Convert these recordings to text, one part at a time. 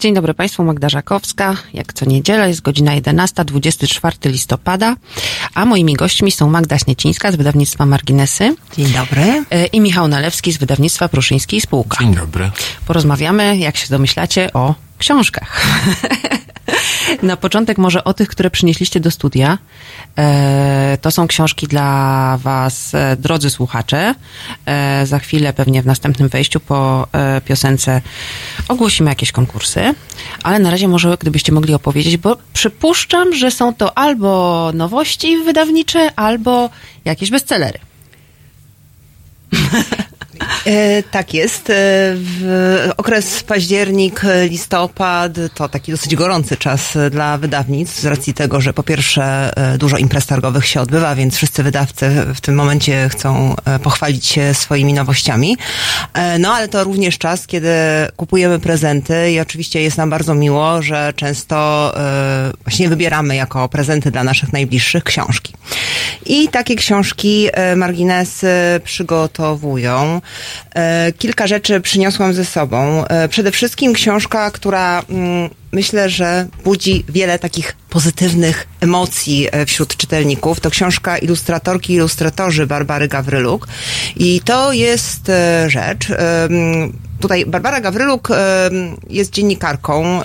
Dzień dobry Państwu, Magda Żakowska. Jak co niedziela jest godzina 11, 24 listopada, a moimi gośćmi są Magda Śniecińska z wydawnictwa Marginesy Dzień dobry. e, i Michał Nalewski z wydawnictwa Pruszyński i Spółka. Dzień dobry. Porozmawiamy, jak się domyślacie, o książkach. Na początek może o tych, które przynieśliście do studia. E, to są książki dla Was, e, drodzy słuchacze. E, za chwilę, pewnie w następnym wejściu po piosence ogłosimy jakieś konkursy. Ale na razie może gdybyście mogli opowiedzieć, bo przypuszczam, że są to albo nowości wydawnicze, albo jakieś bestsellery. E, tak jest. E, w okres październik, listopad to taki dosyć gorący czas dla wydawnictw z racji tego, że po pierwsze e, dużo imprez targowych się odbywa, więc wszyscy wydawcy w tym momencie chcą e, pochwalić się swoimi nowościami. E, no ale to również czas, kiedy kupujemy prezenty i oczywiście jest nam bardzo miło, że często e, właśnie wybieramy jako prezenty dla naszych najbliższych książki. I takie książki marginesy przygotowują. E, Kilka rzeczy przyniosłam ze sobą. E, Przede wszystkim książka, która mm, myślę, że budzi wiele takich pozytywnych emocji e, wśród czytelników. To książka ilustratorki i ilustratorzy Barbary Gawryluk. I to jest rzecz. Tutaj Barbara Gawryluk jest dziennikarką.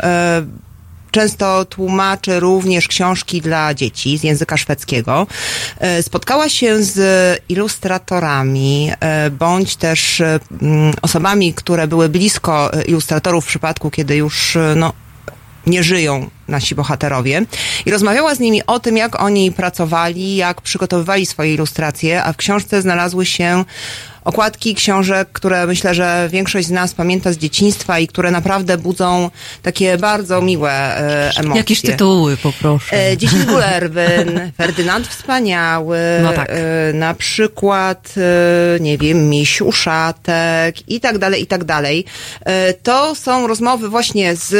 Często tłumaczy również książki dla dzieci z języka szwedzkiego. E, Spotkała się z ilustratorami, e, bądź też mm, osobami, które były blisko e, ilustratorów w przypadku, kiedy już no, nie żyją nasi bohaterowie. I rozmawiała z nimi o tym, jak oni pracowali, jak przygotowywali swoje ilustracje, a w książce znalazły się okładki książek, które myślę, że większość z nas pamięta z dzieciństwa i które naprawdę budzą takie bardzo miłe e, emocje. Jakieś tytuły, poproszę. E, Dziesięć Gulerwyn, Ferdynand Wspaniały, No tak. e, na przykład, e, nie wiem, Miś Uszatek i tak dalej, i tak dalej. E, To są rozmowy właśnie z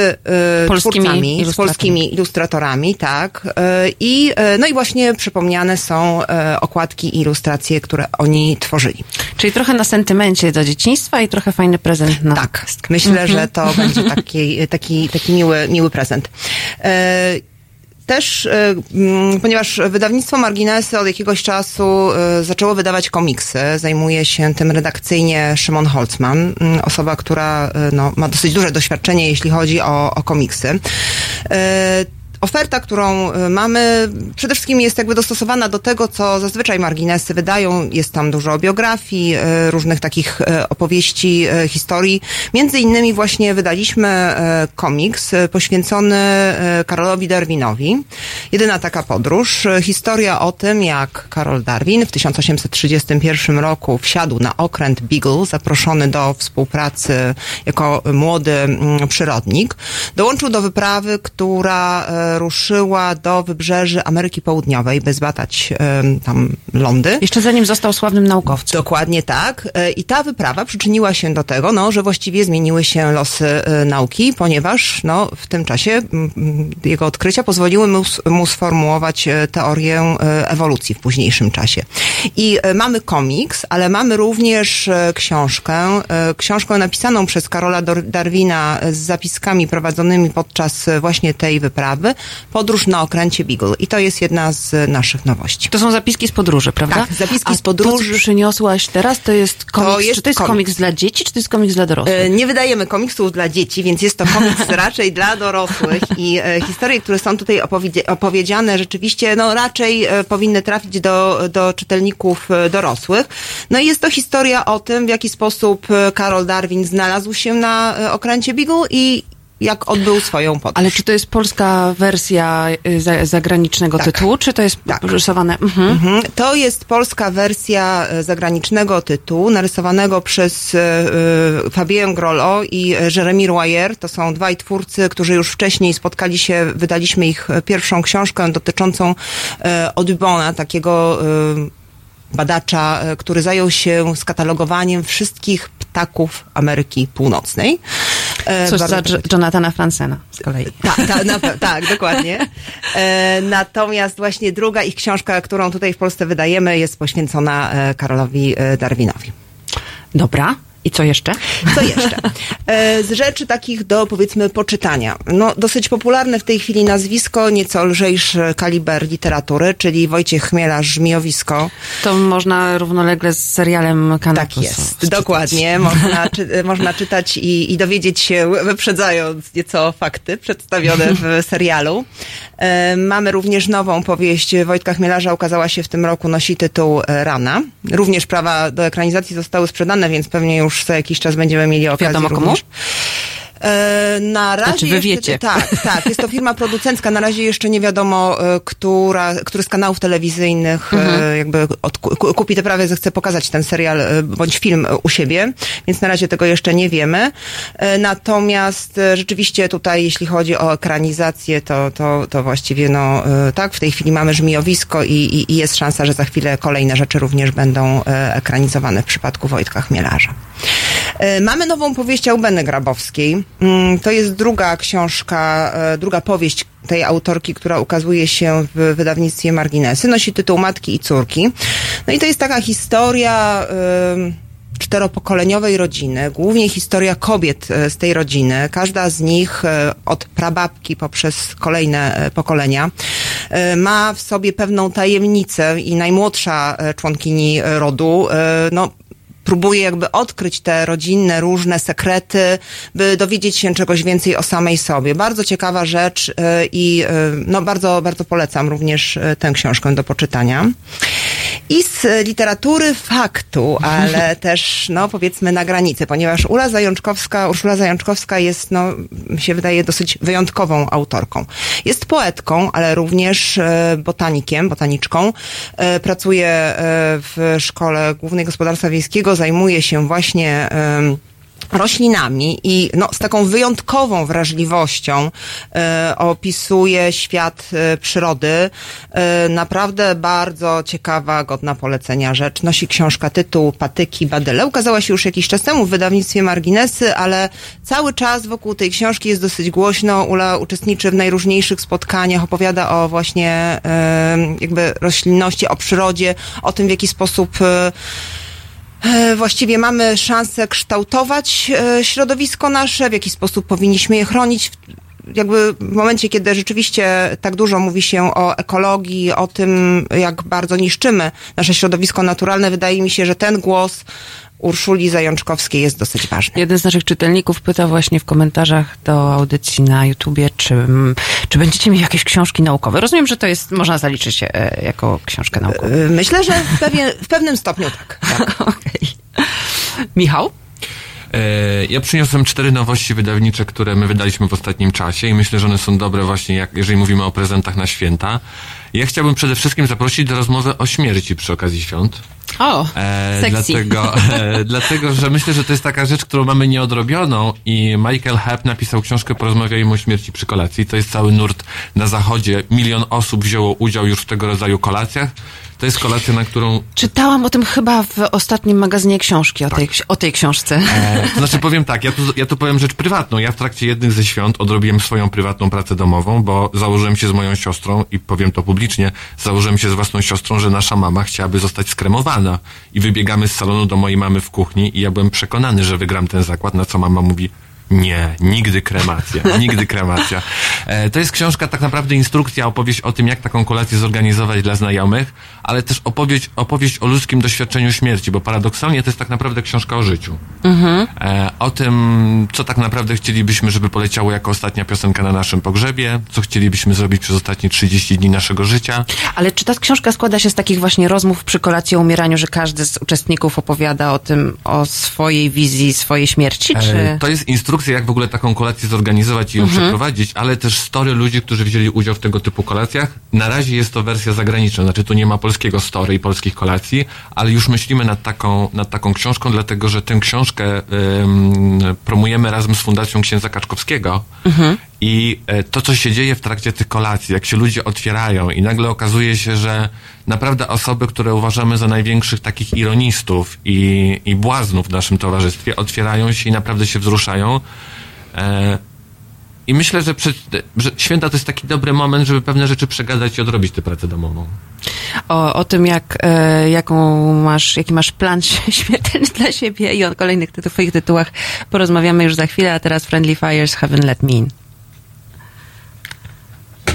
e, Polskimi twórcami, z ilustratorami. Polskimi ilustratorami, tak. E, I, e, no i właśnie przypomniane są e, okładki i ilustracje, które oni tworzyli. Czyli trochę na sentymencie do dzieciństwa i trochę fajny prezent na Tak, myślę, że to będzie taki, taki, taki miły, miły prezent. Też, e, mm, ponieważ wydawnictwo Marginesy od jakiegoś czasu e, zaczęło wydawać komiksy, zajmuje się tym redakcyjnie Szymon Holzman, mm, osoba, która e, no, ma dosyć duże doświadczenie, jeśli chodzi o, o komiksy. Oferta, którą y, mamy, przede wszystkim jest jakby dostosowana do tego, co zazwyczaj marginesy wydają. Jest tam dużo biografii, y, różnych takich y, opowieści, historii. Między innymi właśnie wydaliśmy komiks poświęcony Karolowi Darwinowi. Jedyna taka podróż. Y, Historia o tym, jak Karol Darwin w 1831 roku wsiadł na okręt Beagle, zaproszony do współpracy jako młody mm, przyrodnik. Dołączył do wyprawy, która e, ruszyła do wybrzeży Ameryki Południowej, by zbadać em, tam lądy. Jeszcze zanim został sławnym naukowcem. Dokładnie tak. E, I ta wyprawa przyczyniła się do tego, no, że właściwie zmieniły się losy e, nauki, ponieważ no, w tym czasie mm, mm, jego odkrycia pozwoliły mu, sformułować e, teorię e, ewolucji w późniejszym czasie. I e, mamy komiks, ale mamy również książkę, książkę napisaną przez Karola Darwina z zapiskami prowadzonymi podczas właśnie tej wyprawy, Podróż na okręcie Beagle. I to jest jedna z naszych nowości. To są zapiski z podróży, prawda? Tak, zapiski A z podróży. To, przyniosłaś teraz, to jest komiks. jest czy to jest komiks. komiks. dla dzieci, czy to jest komiks dla dorosłych? Nie wydajemy komiksów dla dzieci, więc jest to komiks raczej dla dorosłych i historie, które są tutaj opowiedzi- opowiedziane rzeczywiście, no raczej e, powinny trafić do, do czytelników e, dorosłych. No i jest to historia o tym, w jaki sposób e, Karol Darwin znalazł się na okręcie Beagle i jak odbył swoją podróż. Ale czy to jest polska wersja y, za, zagranicznego Tak. tytułu, czy to jest Tak. rysowane? Mhm. Mhm. To jest polska wersja e, zagranicznego tytułu, narysowanego przez e, e, Fabien Grollo i Jeremy Royer. To są dwaj twórcy, którzy już wcześniej spotkali się, wydaliśmy ich pierwszą książkę dotyczącą Audubona, takiego e, badacza, który zajął się skatalogowaniem wszystkich ptaków ptaków Ameryki Północnej. E, Coś za Jonathana Francena z kolei. Tak, tak, tak, dokładnie. E, natomiast właśnie druga ich książka, którą tutaj w Polsce wydajemy, jest poświęcona e, Karolowi Darwinowi. Dobra. I co jeszcze? Co jeszcze? E, z rzeczy takich do powiedzmy poczytania. No, dosyć popularne w tej chwili nazwisko, nieco lżejszy kaliber literatury, czyli Wojciech Chmielarz, Żmijowisko. To można równolegle z serialem Kanapus. Tak jest, dokładnie. Można, czy, można czytać i, i dowiedzieć się, wyprzedzając nieco fakty przedstawione w serialu. E, mamy również nową powieść Wojtka Chmielarza, ukazała się w tym roku, nosi tytuł Rana. Również prawa do ekranizacji zostały sprzedane, więc pewnie już już za jakiś czas będziemy mieli okazję Wiadomo również. komu? E, na razie znaczy, wy jeszcze, wiecie. Tak, tak. Jest to firma producencka. Na razie jeszcze nie wiadomo, e, która, który z kanałów telewizyjnych e, mhm. jakby od, kupi te prawie, zechce pokazać ten serial bądź film u siebie, więc na razie tego jeszcze nie wiemy. Natomiast rzeczywiście tutaj, jeśli chodzi o ekranizację, to, to, to właściwie no tak, w tej chwili mamy żmijowisko i, i, i jest szansa, że za chwilę kolejne rzeczy również będą ekranizowane w przypadku Wojtka Chmielarza. Mamy nową powieść Aubeny Grabowskiej. Mm, to jest druga książka, e, druga powieść tej autorki, która ukazuje się w wydawnictwie Marginesy. Nosi tytuł Matki i Córki. No i to jest taka historia czteropokoleniowej rodziny, głównie historia kobiet e, z tej rodziny. Każda z nich e, od prababki poprzez kolejne pokolenia ma w sobie pewną tajemnicę i najmłodsza członkini rodu, no, próbuje jakby odkryć te rodzinne różne sekrety, by dowiedzieć się czegoś więcej o samej sobie. Bardzo ciekawa rzecz y, i y, no bardzo, bardzo polecam również y, tę książkę do poczytania. I z literatury faktu, ale też, no powiedzmy na granicy, ponieważ Ula Zajączkowska, Urszula Zajączkowska jest, no, mi się wydaje, dosyć wyjątkową autorką. Jest poetką, ale również botanikiem, botaniczką. Pracuje w Szkole Głównej Gospodarstwa Wiejskiego, zajmuje się właśnie roślinami i no, z taką wyjątkową wrażliwością e, opisuje świat e, przyrody. E, naprawdę bardzo ciekawa, godna polecenia rzecz. Nosi książka tytuł Patyki Badyle. Ukazała się już jakiś czas temu w wydawnictwie Marginesy, ale cały czas wokół tej książki jest dosyć głośno. Ula uczestniczy w najróżniejszych spotkaniach, opowiada o właśnie e, jakby roślinności, o przyrodzie, o tym w jaki sposób właściwie mamy szansę kształtować e, środowisko nasze, w jaki sposób powinniśmy je chronić. Jakby w momencie, kiedy rzeczywiście tak dużo mówi się o ekologii, o tym, jak bardzo niszczymy nasze środowisko naturalne, wydaje mi się, że ten głos Urszuli Zajączkowskiej jest dosyć ważny. Jeden z naszych czytelników pyta właśnie w komentarzach do audycji na YouTubie, czy, czy będziecie mieli jakieś książki naukowe. Rozumiem, że to jest, można zaliczyć e, jako książkę naukową. E, myślę, że w, pewien, w pewnym stopniu tak. tak. okay. Michał? E, ja przyniosłem cztery nowości wydawnicze, które my wydaliśmy w ostatnim czasie i myślę, że one są dobre właśnie, jak, jeżeli mówimy o prezentach na święta. Ja chciałbym przede wszystkim zaprosić do rozmowy o śmierci przy okazji świąt. O, e, dlatego, e, dlatego, że myślę, że to jest taka rzecz, którą mamy nieodrobioną i Michael Hepp napisał książkę Porozmawiajmy o śmierci przy kolacji. To jest cały nurt na zachodzie. Milion osób wzięło udział już w tego rodzaju kolacjach. To jest kolacja, na którą... Czytałam o tym chyba w ostatnim magazynie książki, o, tak. tej, o tej książce. E, to znaczy powiem tak, ja tu, ja tu powiem rzecz prywatną. Ja w trakcie jednych ze świąt odrobiłem swoją prywatną pracę domową, bo założyłem się z moją siostrą i powiem to publicznie, założyłem się z własną siostrą, że nasza mama chciałaby zostać skremowana. I wybiegamy z salonu do mojej mamy w kuchni i ja byłem przekonany, że wygram ten zakład, na co mama mówi, nie, nigdy kremacja, nigdy kremacja. E, to jest książka, tak naprawdę instrukcja, opowieść o tym, jak taką kolację zorganizować dla znajomych, ale też opowieść, opowieść o ludzkim doświadczeniu śmierci, bo paradoksalnie to jest tak naprawdę książka o życiu. Mhm. E, o tym, co tak naprawdę chcielibyśmy, żeby poleciało jako ostatnia piosenka na naszym pogrzebie, co chcielibyśmy zrobić przez ostatnie 30 dni naszego życia. Ale czy ta książka składa się z takich właśnie rozmów przy kolacji o umieraniu, że każdy z uczestników opowiada o tym, o swojej wizji, swojej śmierci, e, czy... E, to jest instrukcja instrukcje, jak w ogóle taką kolację zorganizować i ją mhm. przeprowadzić, ale też story ludzi, którzy wzięli udział w tego typu kolacjach. Na razie jest to wersja zagraniczna, znaczy tu nie ma polskiego story i polskich kolacji, ale już myślimy nad taką, nad taką książką, dlatego że tę książkę ym, promujemy razem z Fundacją Księdza Kaczkowskiego mhm. I e, to, co się dzieje w trakcie tych kolacji, jak się ludzie otwierają i nagle okazuje się, że naprawdę osoby, które uważamy za największych takich ironistów i, i błaznów w naszym towarzystwie, otwierają się i naprawdę się wzruszają. E, I myślę, że, że święta to jest taki dobry moment, żeby pewne rzeczy przegadać i odrobić tę pracę domową. O, o tym, jak, e, jaką masz, jaki masz plan śmiertelny dla siebie i o kolejnych ty twoich tytułach porozmawiamy już za chwilę, a teraz Friendly Fires Haven't Let Me In.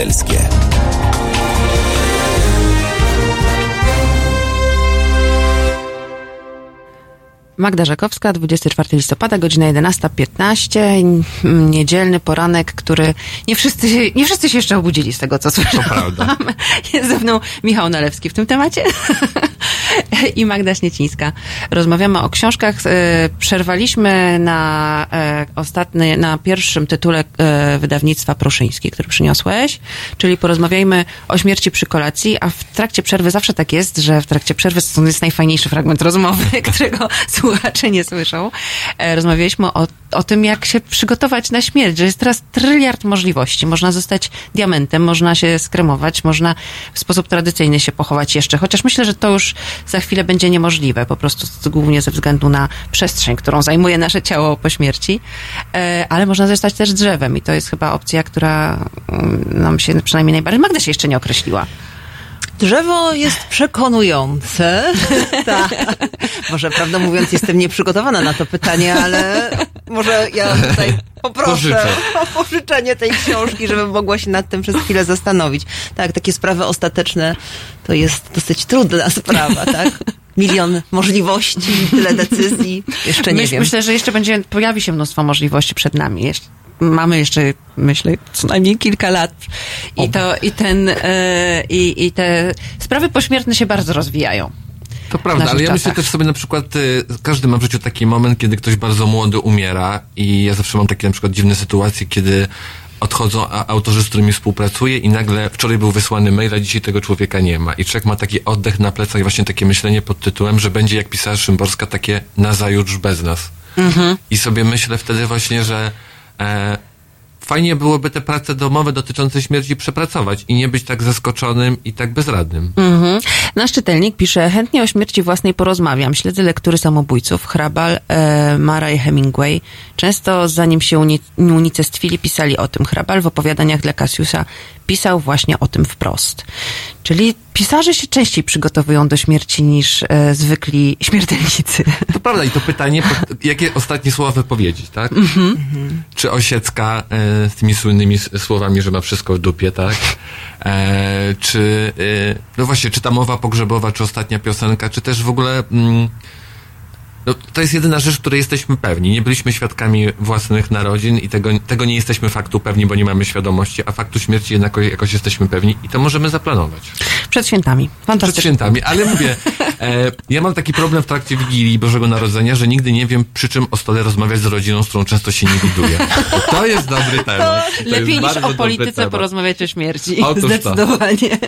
Obywatelskie. Magda Żakowska, 24 listopada, godzina 11.15, niedzielny poranek, który nie wszyscy, się- nie wszyscy się jeszcze obudzili z tego, co słyszałam. prawda. Jest ze mną Michał Nalewski w tym temacie i Magda Śniecińska. Rozmawiamy o książkach. E, Przerwaliśmy na e, ostatni, na pierwszym tytule e, wydawnictwa Pruszyński, który przyniosłeś, czyli porozmawiajmy o śmierci przy kolacji, a w trakcie przerwy zawsze tak jest, że w trakcie przerwy to jest najfajniejszy fragment rozmowy, którego słuchacze nie słyszą. Rozmawialiśmy o, o tym, jak się przygotować na śmierć, że jest teraz tryliard możliwości. Można zostać diamentem, można się skremować, można w sposób tradycyjny się pochować jeszcze, chociaż myślę, że to już za chwilę będzie niemożliwe, po prostu głównie ze względu na przestrzeń, którą zajmuje nasze ciało po śmierci. E, Ale można zostać też drzewem i to jest chyba opcja, która mm, nam się przynajmniej najbardziej... Magda się jeszcze nie określiła. Drzewo jest przekonujące. tak. Może prawdę mówiąc, jestem nieprzygotowana na to pytanie, ale może ja tutaj poproszę Pożyczę. o pożyczenie tej książki, żebym mogła się nad tym przez chwilę zastanowić. Tak, takie sprawy ostateczne to jest dosyć trudna sprawa, tak? Milion możliwości, tyle decyzji. Jeszcze nie Myśl, wiem. Myślę, że jeszcze będzie, pojawi się mnóstwo możliwości przed nami. Jeszcze, mamy jeszcze, myślę, co najmniej kilka lat. I to, i ten, e, i, i te sprawy pośmiertne się bardzo rozwijają. To prawda, ale ja myślę czasach. też sobie na przykład, y, każdy ma w życiu taki moment, kiedy ktoś bardzo młody umiera i ja zawsze mam takie na przykład dziwne sytuacje, kiedy odchodzą autorzy, z którymi współpracuję i nagle wczoraj był wysłany mail, a dzisiaj tego człowieka nie ma. I człowiek ma taki oddech na plecach i właśnie takie myślenie pod tytułem, że będzie jak pisała Szymborska, takie na zajutrz bez nas. I sobie myślę wtedy właśnie, że e, fajnie byłoby te prace domowe dotyczące śmierci przepracować i nie być tak zaskoczonym i tak bezradnym. Mhm. Nasz czytelnik pisze, chętnie o śmierci własnej porozmawiam. Śledzę lektury samobójców, Hrabal, e, Mara i Hemingway. Często zanim się uni- unicestwili, pisali o tym. Hrabal w opowiadaniach dla Cassiusa pisał właśnie o tym wprost. Czyli pisarze się częściej przygotowują do śmierci niż e, zwykli śmiertelnicy. To prawda i to pytanie, po- jakie ostatnie słowa wypowiedzieć, tak? Czy Osiecka e, z tymi słynnymi słowami, że ma wszystko w dupie, tak? E, czy, e, no właśnie, czy ta mowa pogrzebowa, czy ostatnia piosenka, czy też w ogóle... Mm, no, to jest jedyna rzecz, której jesteśmy pewni. Nie byliśmy świadkami własnych narodzin i tego, tego nie jesteśmy faktu pewni, bo nie mamy świadomości, a faktu śmierci jednak jakoś jesteśmy pewni i to możemy zaplanować. Przed świętami. Przed Fantastycznie. świętami, ale mówię, e, ja mam taki problem w trakcie Wigilii Bożego Narodzenia, że nigdy nie wiem przy czym o stole rozmawiać z rodziną, z którą często się nie widuję. To jest dobry temat. To Lepiej niż o polityce porozmawiać o śmierci. Otóż to. Zdecydowanie.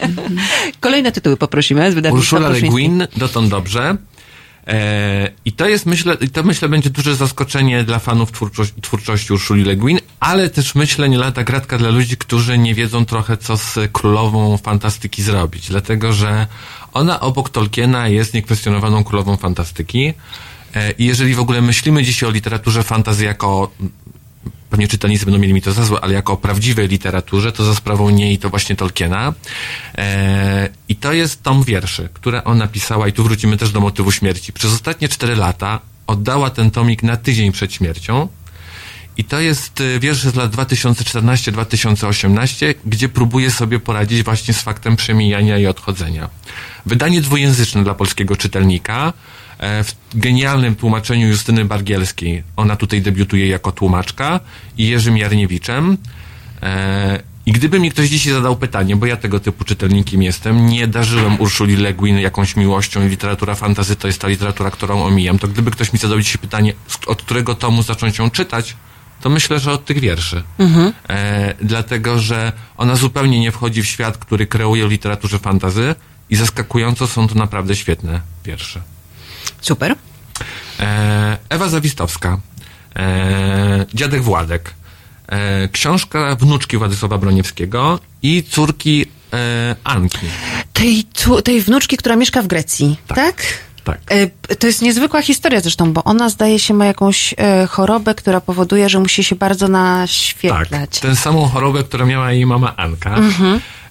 Kolejne tytuły poprosimy z wydawnictwa Urszula Le. Guin, dotąd dobrze. E, I to jest, myślę, to myślę będzie duże zaskoczenie dla fanów twórczości, twórczości Urszuli Le Guin, ale też myślę nie lata gratka dla ludzi, którzy nie wiedzą trochę, co z królową fantastyki zrobić. Dlatego, że ona obok Tolkiena jest niekwestionowaną królową fantastyki. E, I jeżeli w ogóle myślimy dzisiaj o literaturze fantasy jako pewnie czytelnicy będą mieli mi to za złe, ale jako o prawdziwej literaturze, to za sprawą niej to właśnie Tolkiena. E, I to jest tom wierszy, które ona pisała i tu wrócimy też do motywu śmierci. Przez ostatnie cztery lata oddała ten tomik na tydzień przed śmiercią. I to jest y, wiersz z lat 2014-2018, gdzie próbuje sobie poradzić właśnie z faktem przemijania i odchodzenia. Wydanie dwujęzyczne dla polskiego czytelnika, w genialnym tłumaczeniu Justyny Bargielskiej. Ona tutaj debiutuje jako tłumaczka i Jerzym Jarniewiczem. E, I gdyby mi ktoś dzisiaj zadał pytanie, bo ja tego typu czytelnikiem jestem, nie darzyłem Urszuli Le Guin jakąś miłością i literatura fantazy to jest ta literatura, którą omijam, to gdyby ktoś mi zadał dzisiaj pytanie, od którego tomu zacząć ją czytać, to myślę, że od tych wierszy. E, dlatego, że ona zupełnie nie wchodzi w świat, który kreuje w literaturze fantazy i zaskakująco są to naprawdę świetne wiersze. Super. E, Ewa Zawistowska, e, Dziadek Władek, e, książka wnuczki Władysława Broniewskiego i córki Anki. Tej, tej wnuczki, która mieszka w Grecji, tak? Tak. Tak. To jest niezwykła historia zresztą, bo ona zdaje się ma jakąś chorobę, która powoduje, że musi się bardzo Tak, naświetlać. tę samą chorobę, którą miała jej mama Anka.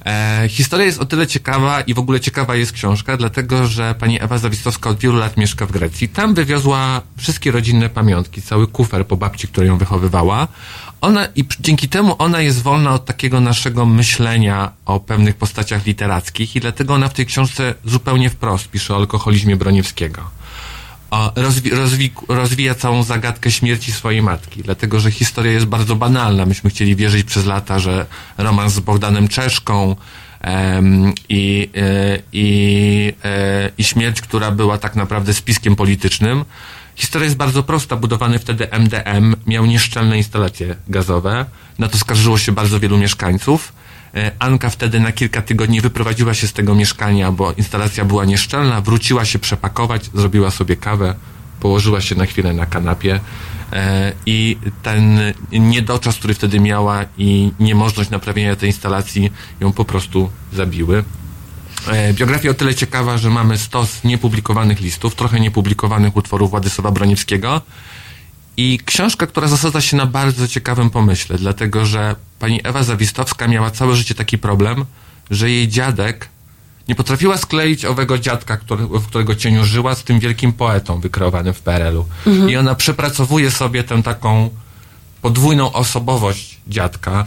E, historia jest o tyle ciekawa i w ogóle ciekawa jest książka, dlatego że pani Ewa Zawistowska od wielu lat mieszka w Grecji. Tam wywiozła wszystkie rodzinne pamiątki, cały kufer po babci, która ją wychowywała. Ona, I dzięki temu ona jest wolna od takiego naszego myślenia o pewnych postaciach literackich i dlatego ona w tej książce zupełnie wprost pisze o alkoholizmie Broniewskiego. O, rozwi, rozwi, rozwija całą zagadkę śmierci swojej matki, dlatego że historia jest bardzo banalna. Myśmy chcieli wierzyć przez lata, że romans z Bogdanem Czeszką i, e, i, e, i śmierć, która była tak naprawdę spiskiem politycznym. Historia jest bardzo prosta. Budowany wtedy MDM miał nieszczelne instalacje gazowe. Na to skarżyło się bardzo wielu mieszkańców. E, Anka wtedy na kilka tygodni wyprowadziła się z tego mieszkania, bo instalacja była nieszczelna, wróciła się przepakować, zrobiła sobie kawę, położyła się na chwilę na kanapie e, i ten niedoczas, który wtedy miała i niemożność naprawienia tej instalacji ją po prostu zabiły. E, Biografia o tyle ciekawa, że mamy stos niepublikowanych listów, trochę niepublikowanych utworów Władysława Broniewskiego i książka, która zasadza się na bardzo ciekawym pomyśle, dlatego że pani Ewa Zawistowska miała całe życie taki problem, że jej dziadek nie potrafiła skleić owego dziadka, który, w którego cieniu żyła, z tym wielkim poetą wykreowanym w PRL-u. I ona przepracowuje sobie tę taką podwójną osobowość dziadka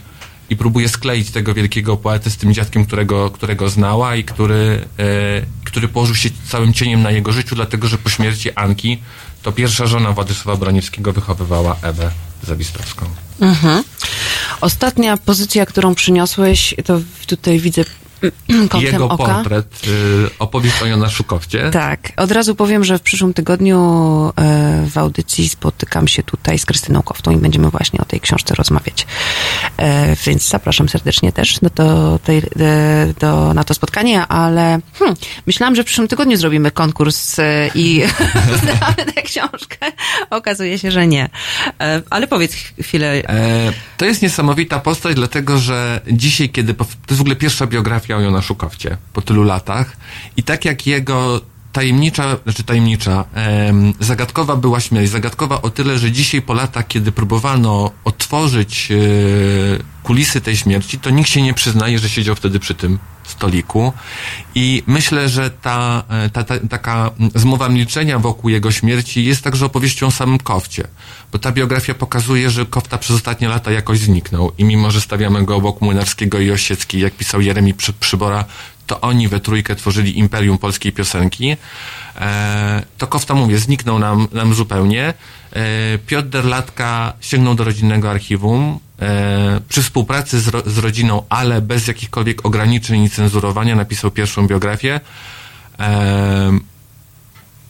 i próbuje skleić tego wielkiego poetę z tym dziadkiem, którego, którego znała i który, e, który położył się całym cieniem na jego życiu, dlatego że po śmierci Anki to pierwsza żona Władysława Broniewskiego wychowywała Ewę Zawistowską. Ostatnia pozycja, którą przyniosłeś, to tutaj widzę Jego oka. portret, y, opowieść o Jonaszu Kowcie. Tak, od razu powiem, że w przyszłym tygodniu e, w audycji spotykam się tutaj z Krystyną Koftą i będziemy właśnie o tej książce rozmawiać. E, więc zapraszam serdecznie też do, do, tej, e, do, na to spotkanie, ale hmm, myślałam, że w przyszłym tygodniu zrobimy konkurs i znamy tę książkę. Okazuje się, że nie. Ale powiedz chwilę. To jest niesamowita postać, dlatego że dzisiaj, kiedy. To jest w ogóle pierwsza biografia o Jonaszu Kowcie po tylu latach. I tak jak jego tajemnicza, znaczy tajemnicza, em, zagadkowa była śmierć. Zagadkowa o tyle, że dzisiaj po latach, kiedy próbowano otworzyć e, kulisy tej śmierci, to nikt się nie przyznaje, że siedział wtedy przy tym stoliku. I myślę, że ta, e, ta, ta taka zmowa milczenia wokół jego śmierci jest także opowieścią o samym Kowcie. Bo ta biografia pokazuje, że Kowta przez ostatnie lata jakoś zniknął. I mimo, że stawiamy go obok Młynarskiego i Osieckiej, jak pisał Jeremi Przy, Przybora, to oni we trójkę tworzyli imperium polskiej piosenki. E, to Kowta, mówię, zniknął nam, nam zupełnie. E, Piotr Derlatka sięgnął do rodzinnego archiwum. E, przy współpracy z, ro, z rodziną, ale bez jakichkolwiek ograniczeń i cenzurowania, napisał pierwszą biografię.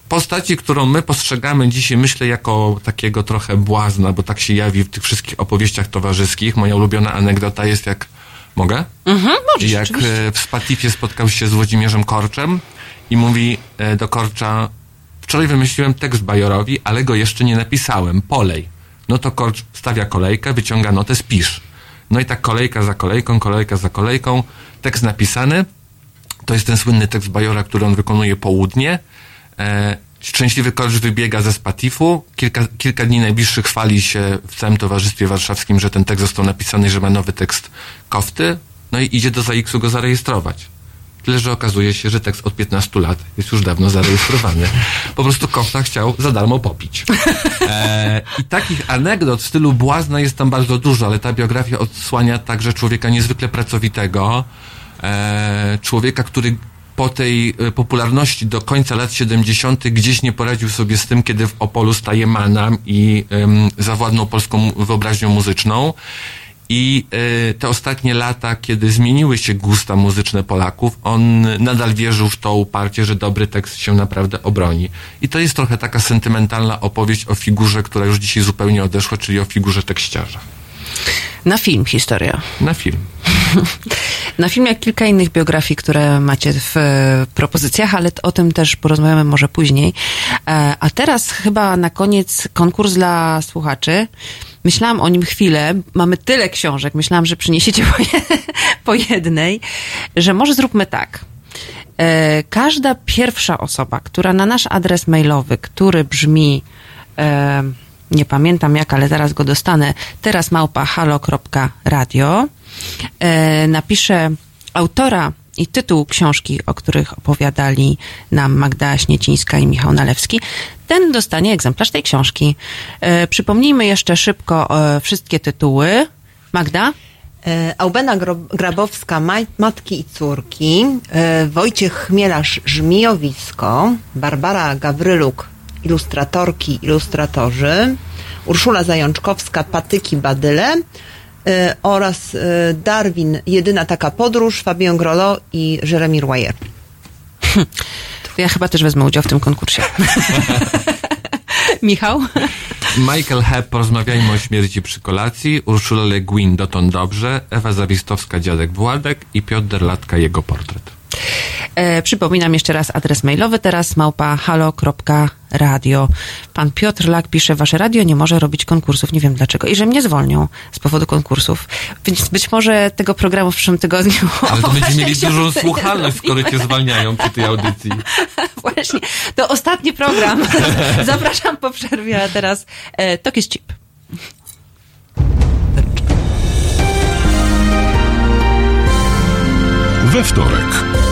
Postaci, którą my postrzegamy dzisiaj, myślę, jako takiego trochę błazna, bo tak się jawi w tych wszystkich opowieściach towarzyskich. Moja ulubiona anegdota jest jak... Mogę? Mhm, możesz, jak oczywiście. e, w Spatifie spotkał się z Włodzimierzem Korczem i mówi e, do Korcza wczoraj wymyśliłem tekst Bajorowi, ale go jeszcze nie napisałem. Polej. No to Korcz stawia kolejkę, wyciąga notę, spisz. No i tak kolejka za kolejką, kolejka za kolejką. Tekst napisany. To jest ten słynny tekst Bajora, który on wykonuje południe. Szczęśliwy Korcz wybiega ze Spatifu. Kilka, kilka dni najbliższych chwali się w całym towarzystwie warszawskim, że ten tekst został napisany, że ma nowy tekst Kofty. No i idzie do ZAX-u go zarejestrować. Tyle, że okazuje się, że tekst od 15 lat jest już dawno zarejestrowany. Po prostu Kofta chciał za darmo popić. E, I takich anegdot w stylu błazna jest tam bardzo dużo, ale ta biografia odsłania także człowieka niezwykle pracowitego, e, człowieka, który po tej e, popularności do końca lat 70. gdzieś nie poradził sobie z tym, kiedy w Opolu staje manam i em, zawładnął polską wyobraźnią muzyczną. I e, te ostatnie lata, kiedy zmieniły się gusta muzyczne Polaków, on nadal wierzył w to uparcie, że dobry tekst się naprawdę obroni. I to jest trochę taka sentymentalna opowieść o figurze, która już dzisiaj zupełnie odeszła, czyli o figurze tekściarza. Na film historia. Na film. Na film jak kilka innych biografii, które macie w e, propozycjach, ale o tym też porozmawiamy może później. E, A teraz chyba na koniec konkurs dla słuchaczy. Myślałam o nim chwilę. Mamy tyle książek. Myślałam, że przyniesiecie po, je, po jednej, że może zróbmy tak. E, Każda pierwsza osoba, która na nasz adres mailowy, który brzmi nie pamiętam jak, ale zaraz go dostanę, teraz małpa halo.radio, e, napisze autora i tytuł książki, o których opowiadali nam Magda Śniecińska i Michał Nalewski, ten dostanie egzemplarz tej książki. E, przypomnijmy jeszcze szybko e, wszystkie tytuły. Magda? E, Aubena Grabowska, Matki i Córki, e, Wojciech Chmielarz, Żmijowisko, Barbara Gawryluk, Ilustratorki, Ilustratorzy, Urszula Zajączkowska, Patyki, Badyle e, oraz e, Darwin, Jedyna taka podróż, Fabien Grolo i Jeremy Royer. To ja chyba też wezmę udział w tym konkursie. Michał? Michael Hepp, porozmawiajmy o śmierci przy kolacji, Urszula Le Guin, dotąd dobrze, Ewa Zawistowska, dziadek Władek i Piotr Derlatka, jego portret. E, przypominam jeszcze raz adres mailowy teraz małpa halo.radio. Pan Piotr Lak pisze, wasze radio nie może robić konkursów, nie wiem dlaczego, i że mnie zwolnią z powodu konkursów. Więc być może tego programu w przyszłym tygodniu... Ale to będziemy mieli dużą słuchalność, skoro cię zwalniają przy tej audycji. Właśnie, to ostatni program. Zapraszam po przerwie, a teraz e, Tok jest chip. We wtorek.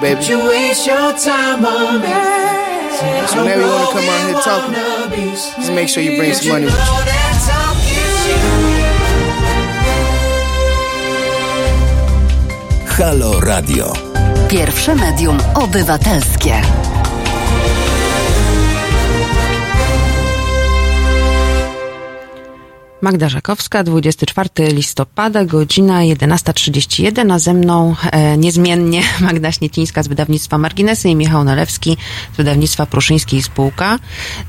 Baby. You waste your time on me. So whenever you wanna come out here talking, just make sure you bring some money with you. Halo Radio. Pierwsze medium obywatelskie. Magda Żakowska, 24 listopada, godzina 11.31, a ze mną e, niezmiennie Magda Śniecińska z wydawnictwa Marginesy i Michał Nalewski z wydawnictwa Pruszyński i Spółka.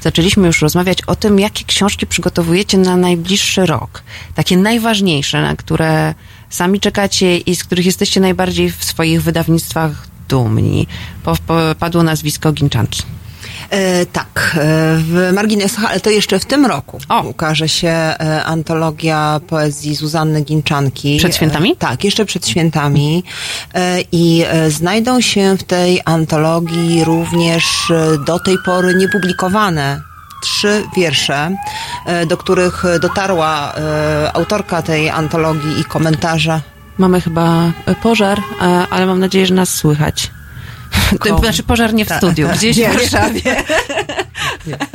Zaczęliśmy już rozmawiać o tym, jakie książki przygotowujecie na najbliższy rok. Takie najważniejsze, na które sami czekacie i z których jesteście najbardziej w swoich wydawnictwach dumni. Po, po, padło nazwisko Ginczanki. E, tak, e, w marginesach, ale to jeszcze w tym roku O. ukaże się e, antologia poezji Zuzanny Ginczanki. Przed świętami? E, tak, jeszcze przed świętami. E, I e, znajdą się w tej antologii również e, do tej pory niepublikowane trzy wiersze, e, do których dotarła e, autorka tej antologii i komentarza. Mamy chyba e, pożar, e, ale mam nadzieję, że nas słychać. To Komu? znaczy pożar nie w studiu, gdzieś Nie, w nie.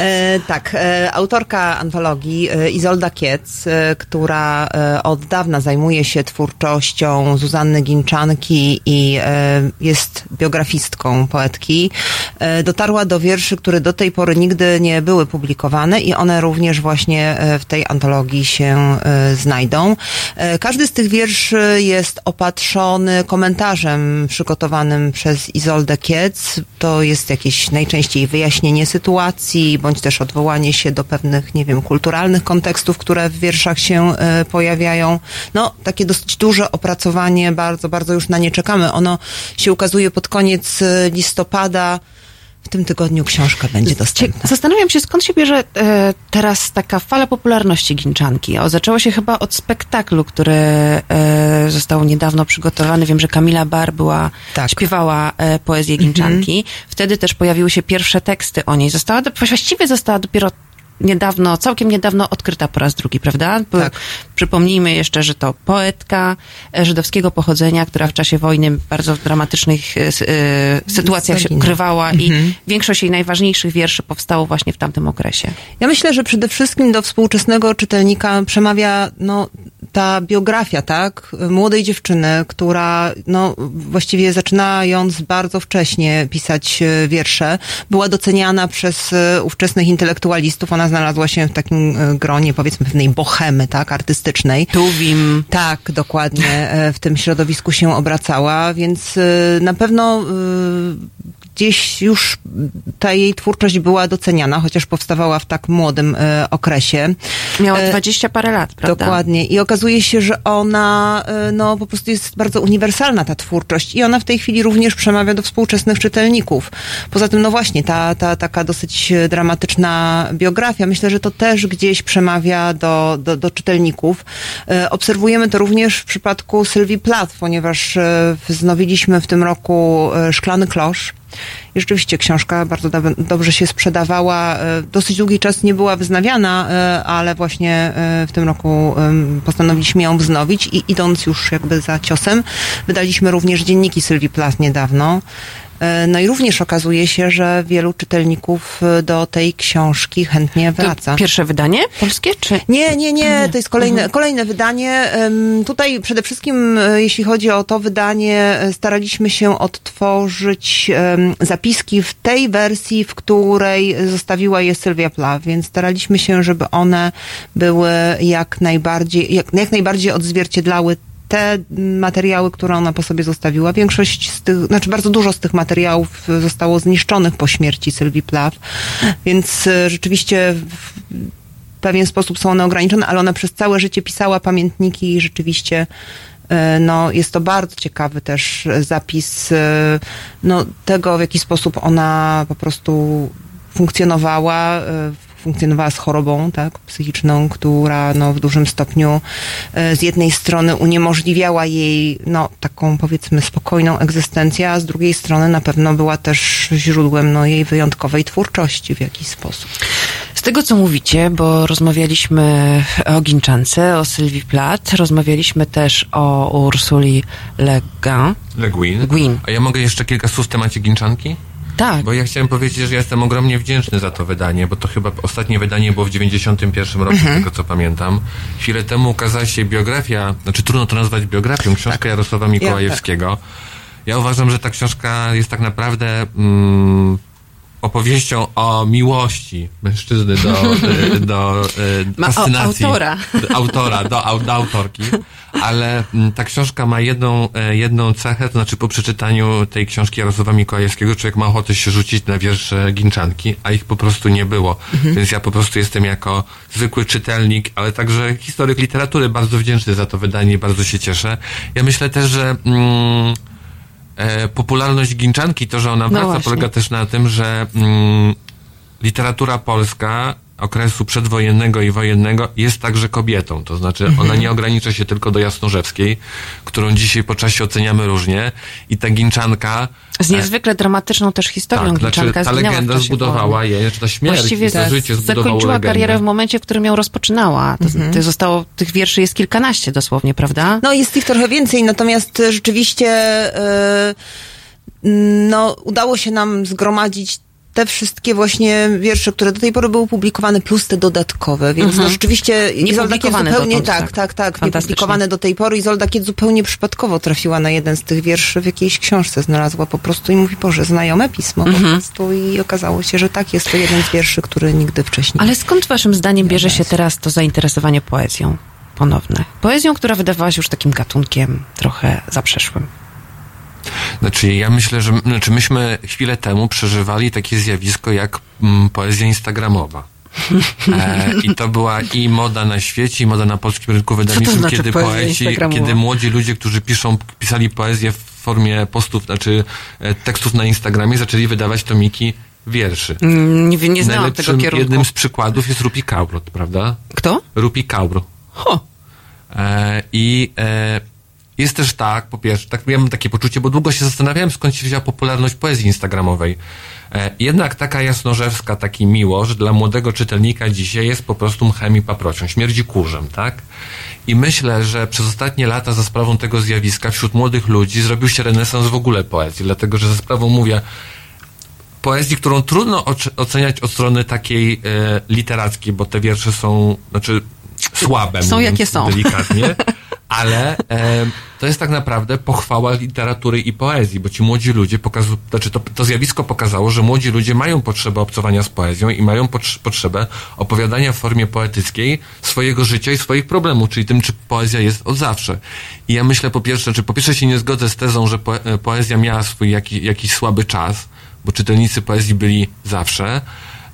E, tak, e, autorka antologii e, Izolda Kiec, e, która e, od dawna zajmuje się twórczością Zuzanny Ginczanki i e, jest biografistką poetki, dotarła do wierszy, które do tej pory nigdy nie były publikowane i one również właśnie w tej antologii się znajdą. Każdy z tych wierszy jest opatrzony komentarzem przygotowanym przez Izoldę Kiec. To jest jakieś najczęściej wyjaśnienie sytuacji, bądź też odwołanie się do pewnych, nie wiem, kulturalnych kontekstów, które w wierszach się e, pojawiają. No, takie dosyć duże opracowanie, bardzo, bardzo już na nie czekamy. Ono się ukazuje pod koniec e, listopada. W tym tygodniu książka będzie dostępna. Zastanawiam się, skąd się bierze e, teraz taka fala popularności Ginczanki. O, zaczęło się chyba od spektaklu, który e, został niedawno przygotowany. Wiem, że Kamila Bar była, Tak. śpiewała e, poezję Ginczanki. Wtedy też pojawiły się pierwsze teksty o niej. Została, właściwie została dopiero niedawno, całkiem niedawno odkryta po raz drugi, prawda? Tak. Przypomnijmy jeszcze, że to poetka e, żydowskiego pochodzenia, która w czasie wojny bardzo w dramatycznych e, sytuacjach się ukrywała i większość jej najważniejszych wierszy powstało właśnie w tamtym okresie. Ja myślę, że przede wszystkim do współczesnego czytelnika przemawia no, ta biografia, tak? Młodej dziewczyny, która no, właściwie zaczynając bardzo wcześnie pisać e, wiersze, była doceniana przez e, ówczesnych intelektualistów. Ona znalazła się w takim e, gronie, powiedzmy, pewnej bohemy, tak? Artystycznej. Tuwim. Tak, dokładnie w tym środowisku się obracała, więc na pewno gdzieś już ta jej twórczość była doceniana, chociaż powstawała w tak młodym e, okresie. Miała E, dwadzieścia parę lat, prawda? Dokładnie. I okazuje się, że ona e, no, po prostu jest bardzo uniwersalna, ta twórczość. I ona w tej chwili również przemawia do współczesnych czytelników. Poza tym, no właśnie, ta, ta taka dosyć dramatyczna biografia, myślę, że to też gdzieś przemawia do, do, do czytelników. Obserwujemy to również w przypadku Sylwii Plath, ponieważ wznowiliśmy w tym roku Szklany Klosz. I rzeczywiście książka bardzo dob- dobrze się sprzedawała. E, Dosyć długi czas nie była wyznawiana, e, ale właśnie e, w tym roku postanowiliśmy ją wznowić i idąc już jakby za ciosem, wydaliśmy również dzienniki Sylwii Plath niedawno. E, No i również okazuje się, że wielu czytelników e, do tej książki chętnie To wraca. pierwsze wydanie polskie, czy... Nie, nie, nie, to jest kolejne, kolejne wydanie. Tutaj przede wszystkim, e, jeśli chodzi o to wydanie, staraliśmy się odtworzyć zapiski w tej wersji, w której zostawiła je Sylwia Plath, więc staraliśmy się, żeby one były jak najbardziej, jak, jak najbardziej odzwierciedlały te materiały, które ona po sobie zostawiła. Większość z tych, znaczy bardzo dużo z tych materiałów zostało zniszczonych po śmierci Sylwii Plath, więc e, rzeczywiście w pewien sposób są one ograniczone, ale ona przez całe życie pisała pamiętniki i rzeczywiście e, no, jest to bardzo ciekawy też zapis e, no, tego, w jaki sposób ona po prostu funkcjonowała funkcjonowała z chorobą, tak, psychiczną, która, no, w dużym stopniu e, z jednej strony uniemożliwiała jej, no, taką, powiedzmy, spokojną egzystencję, a z drugiej strony na pewno była też źródłem, no, jej wyjątkowej twórczości w jakiś sposób. Z tego, co mówicie, bo rozmawialiśmy o Ginczance, o Sylwii Plath, rozmawialiśmy też o Ursuli Le Guin. Le Guin. Guin. A ja mogę jeszcze kilka słów w temacie Ginczanki? Tak. Bo ja chciałem powiedzieć, że ja jestem ogromnie wdzięczny za to wydanie, bo to chyba ostatnie wydanie było w 91 roku, z tego co pamiętam. Chwilę temu ukazała się biografia, znaczy trudno to nazwać biografią, książka Jarosława Mikołajewskiego. Ja uważam, że ta książka jest tak naprawdę mm, opowieścią o miłości mężczyzny do, y, do y, Ma o- fascynacji. autora. Do autora, do, do autorki. Ale mm, ta książka ma jedną, e, jedną cechę, to znaczy po przeczytaniu tej książki Jarosława Mikołajewskiego człowiek ma ochotę się rzucić na wiersze Ginczanki, a ich po prostu nie było. Więc ja po prostu jestem jako zwykły czytelnik, ale także historyk literatury bardzo wdzięczny za to wydanie i bardzo się cieszę. Ja myślę też, że mm, e, popularność Ginczanki, to, że ona wraca, właśnie. polega też na tym, że mm, literatura polska okresu przedwojennego i wojennego jest także kobietą. To znaczy, Mhm. ona nie ogranicza się tylko do Jasnorzewskiej, którą dzisiaj po czasie oceniamy różnie. I ta Ginczanka... Z niezwykle dramatyczną też historią tak, znaczy, Ginczanka ta zginęła w legenda zbudowała jej, znaczy ta śmierć Właściwie i to życie zbudowało zakończyła legendę. karierę w momencie, w którym ją rozpoczynała. To, Mhm. to zostało, tych wierszy jest kilkanaście dosłownie, prawda? No jest ich trochę więcej, natomiast e, rzeczywiście e, no, udało się nam zgromadzić te wszystkie właśnie wiersze, które do tej pory były publikowane, plus te dodatkowe, więc no rzeczywiście Izolda Kiet zupełnie, dotąd, tak, tak. tak, tak, niepublikowane do tej pory. Izolda Kiet zupełnie przypadkowo trafiła na jeden z tych wierszy w jakiejś książce, znalazła po prostu i mówi, Boże, znajome pismo po prostu i okazało się, że tak, jest to jeden z wierszy, który nigdy wcześniej Ale skąd waszym zdaniem bierze się teraz to zainteresowanie poezją ponowne? Poezją, która wydawała się już takim gatunkiem trochę zaprzeszłym. Znaczy, ja myślę, że znaczy myśmy chwilę temu przeżywali takie zjawisko jak mm, poezja instagramowa. E, I to była i moda na świecie, i moda na polskim rynku wydawniczym, znaczy kiedy poeci, kiedy młodzi ludzie, którzy piszą, pisali poezję w formie postów, znaczy e, tekstów na Instagramie, zaczęli wydawać tomiki wierszy. Mm, Nie, nie znałam tego Najlepszym kierunku. jednym z przykładów jest Rupi Kaur, prawda? Kto? Rupi Kaur. Ho! E, I e, jest też tak, po pierwsze, tak ja mam takie poczucie, bo długo się zastanawiałem, skąd się wzięła popularność poezji instagramowej. E, jednak taka jasnorzewska, taki miłość dla młodego czytelnika dzisiaj jest po prostu mchem i paprocią, śmierdzi kurzem, tak? I myślę, że przez ostatnie lata za sprawą tego zjawiska wśród młodych ludzi zrobił się renesans w ogóle poezji, dlatego że za sprawą, mówię, poezji, którą trudno oce- oceniać od strony takiej e, literackiej, bo te wiersze są, znaczy słabe, Są jakie są. delikatnie, ale e, to jest tak naprawdę pochwała literatury i poezji, bo ci młodzi ludzie pokazują, znaczy to, to zjawisko pokazało, że młodzi ludzie mają potrzebę obcowania z poezją i mają potrz- potrzebę opowiadania w formie poetyckiej swojego życia i swoich problemów, czyli tym, czy poezja jest od zawsze. I ja myślę po pierwsze, czy po pierwsze się nie zgodzę z tezą, że e, poezja miała swój jaki, jakiś słaby czas, bo czytelnicy poezji byli zawsze.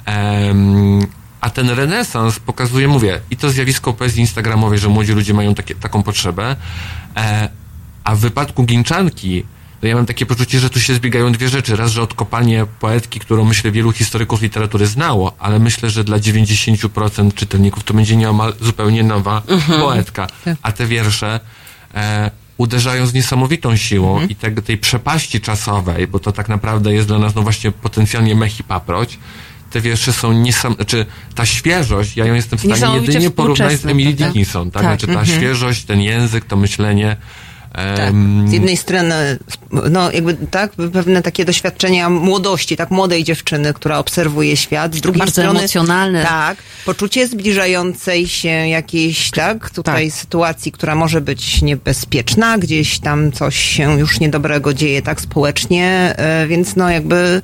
Em, a ten renesans pokazuje, mówię, i to zjawisko poezji instagramowej, że młodzi ludzie mają takie, taką potrzebę, e, a w wypadku Ginczanki, to ja mam takie poczucie, że tu się zbiegają dwie rzeczy. Raz, że odkopanie poetki, którą myślę wielu historyków literatury znało, ale myślę, że dla 90% czytelników to będzie nieomal zupełnie nowa poetka. A te wiersze e, uderzają z niesamowitą siłą i te, tej przepaści czasowej, bo to tak naprawdę jest dla nas no właśnie potencjalnie mech i paproć, te wiersze są niesam... Znaczy, ta świeżość, ja ją jestem w stanie jedynie porównać z Emily prawda? Dickinson, tak? Tak, Znaczy, ta świeżość, ten język, to myślenie... Tak. Z jednej strony, no jakby tak, pewne takie doświadczenia młodości, tak, młodej dziewczyny, która obserwuje świat. Z drugiej Bardzo strony, emocjonalne. Tak, poczucie zbliżającej się jakiejś, tak, tutaj Tak. sytuacji, która może być niebezpieczna, gdzieś tam coś się już niedobrego dzieje, tak, społecznie, e, więc no jakby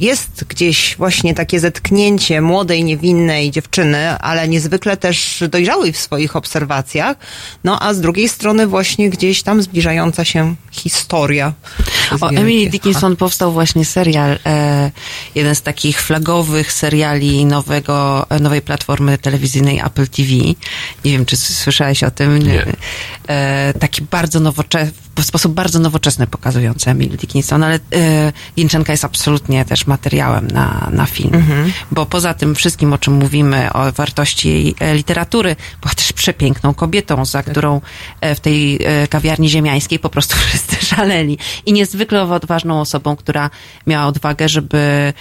jest gdzieś właśnie takie zetknięcie młodej, niewinnej dziewczyny, ale niezwykle też dojrzałej w swoich obserwacjach, no a z drugiej strony właśnie gdzieś tam zbliżająca się historia. O. Emily Dickinson powstał właśnie serial, e, jeden z takich flagowych seriali nowego, nowej platformy telewizyjnej Apple TV. Nie wiem, czy słyszałeś o tym. Nie. E, taki bardzo nowoczesny, w sposób bardzo nowoczesny pokazujący Emily Dickinson, ale Ginczanka jest absolutnie też materiałem na, na film. Bo poza tym wszystkim, o czym mówimy, o wartości jej e, literatury, była też przepiękną kobietą, za którą e, w tej kawiarni ziemiańskiej po prostu wszyscy szaleli. I niezwykle odważną osobą, która miała odwagę, żeby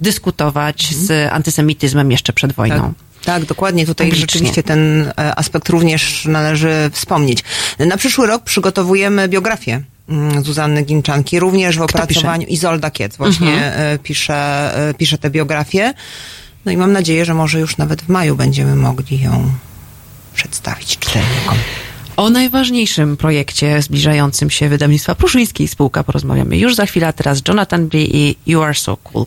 dyskutować z antysemityzmem jeszcze przed wojną. Tak, dokładnie. Tutaj rzeczywiście ten e, aspekt również należy wspomnieć. Na przyszły rok przygotowujemy biografię mm, Zuzanny Ginczanki, również w opracowaniu Izolda Kiec właśnie e, pisze, e, pisze tę biografię. No i mam nadzieję, że może już nawet w maju będziemy mogli ją przedstawić czytelnikom. O najważniejszym projekcie zbliżającym się wydawnictwa Pruszyńskiej Spółka porozmawiamy już za chwilę, a teraz Jonathan Blee i You Are So Cool.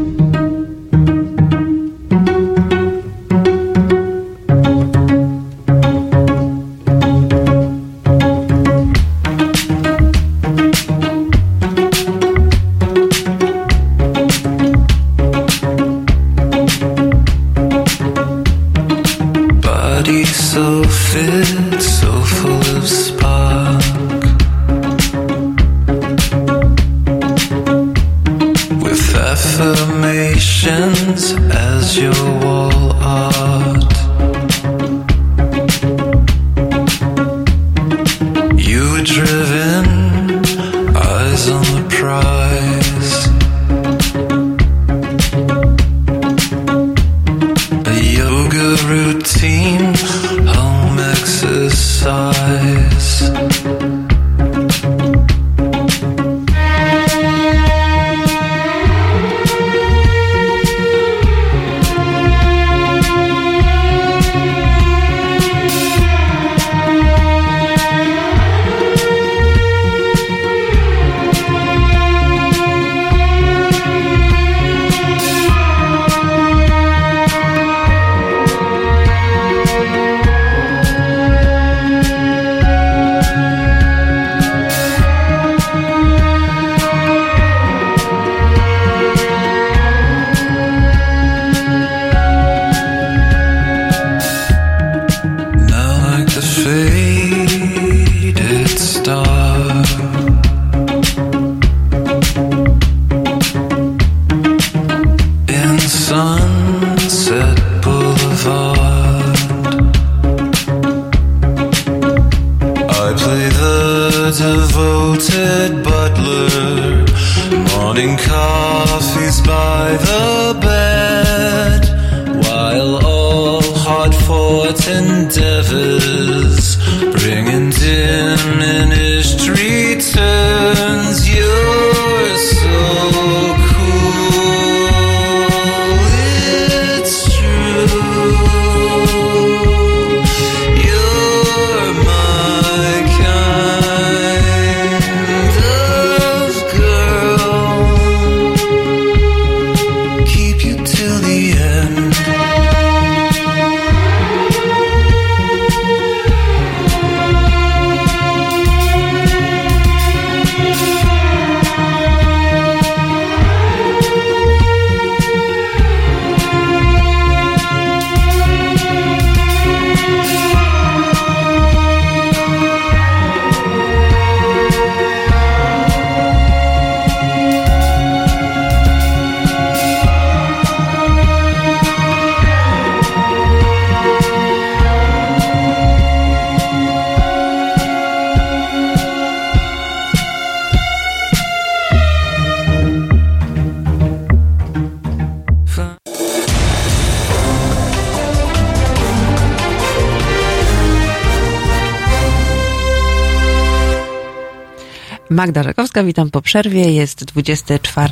Magda Żakowska, witam po przerwie. Jest 24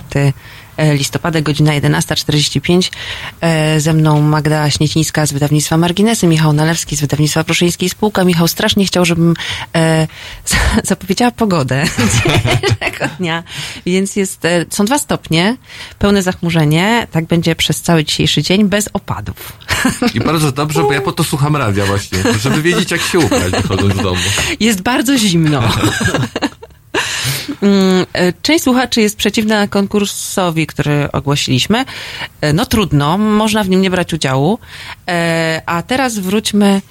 listopada, godzina 11.45. E, Ze mną Magda Śniecińska z wydawnictwa Marginesy, Michał Nalewski z wydawnictwa Proszyńskiej Spółka. Michał strasznie chciał, żebym e, za- zapowiedziała pogodę dzisiejszego dnia. Więc jest, e, są dwa stopnie, pełne zachmurzenie. Tak będzie przez cały dzisiejszy dzień, bez opadów. I bardzo dobrze, bo ja po to słucham radia właśnie, żeby wiedzieć jak się ubrać wychodząc z domu. Jest bardzo zimno. Mm, e, Część słuchaczy jest przeciwna konkursowi, który ogłosiliśmy. E, No trudno, można w nim nie brać udziału. E, A teraz wróćmy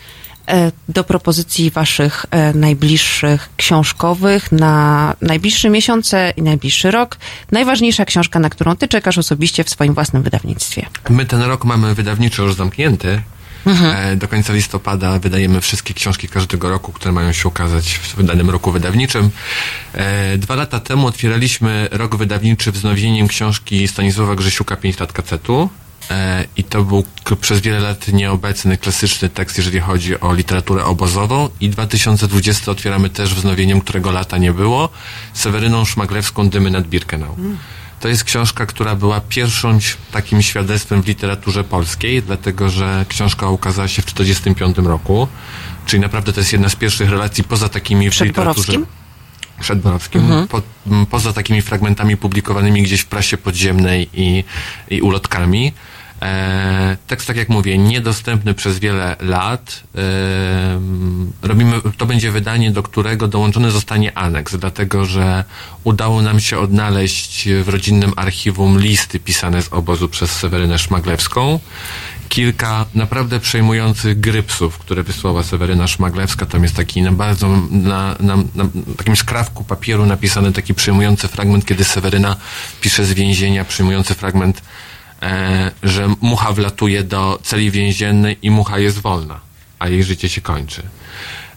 do propozycji waszych najbliższych książkowych na najbliższe miesiące i najbliższy rok. Najważniejsza książka, na którą ty czekasz osobiście w swoim własnym wydawnictwie. My ten rok mamy wydawniczy już zamknięty. E, Do końca listopada wydajemy wszystkie książki każdego roku, które mają się ukazać w danym roku wydawniczym. E, Dwa lata temu otwieraliśmy rok wydawniczy wznowieniem książki Stanisława Grzesiuka Pięć lat kacetu. E, I to był przez wiele lat nieobecny klasyczny tekst, jeżeli chodzi o literaturę obozową. I 2020 otwieramy też wznowieniem, którego lata nie było, Seweryną Szmaglewską Dymy nad Birkenau. To jest książka, która była pierwszym ś- takim świadectwem w literaturze polskiej, dlatego że książka ukazała się w 1945 roku, czyli naprawdę to jest jedna z pierwszych relacji poza takimi w literaturze. Przed Borowskim. Mhm. Po, poza takimi fragmentami publikowanymi gdzieś w prasie podziemnej i, i ulotkami. E, tekst, tak jak mówię, niedostępny przez wiele lat. E, robimy, to będzie wydanie, do którego dołączony zostanie aneks, dlatego że udało nam się odnaleźć w rodzinnym archiwum listy pisane z obozu przez Sewerynę Szmaglewską. Kilka naprawdę przejmujących grypsów, które wysłała Seweryna Szmaglewska. Tam jest taki na bardzo, na, na, na takim skrawku papieru napisany taki przejmujący fragment, kiedy Seweryna pisze z więzienia, przejmujący fragment że mucha wlatuje do celi więziennej i mucha jest wolna, a jej życie się kończy.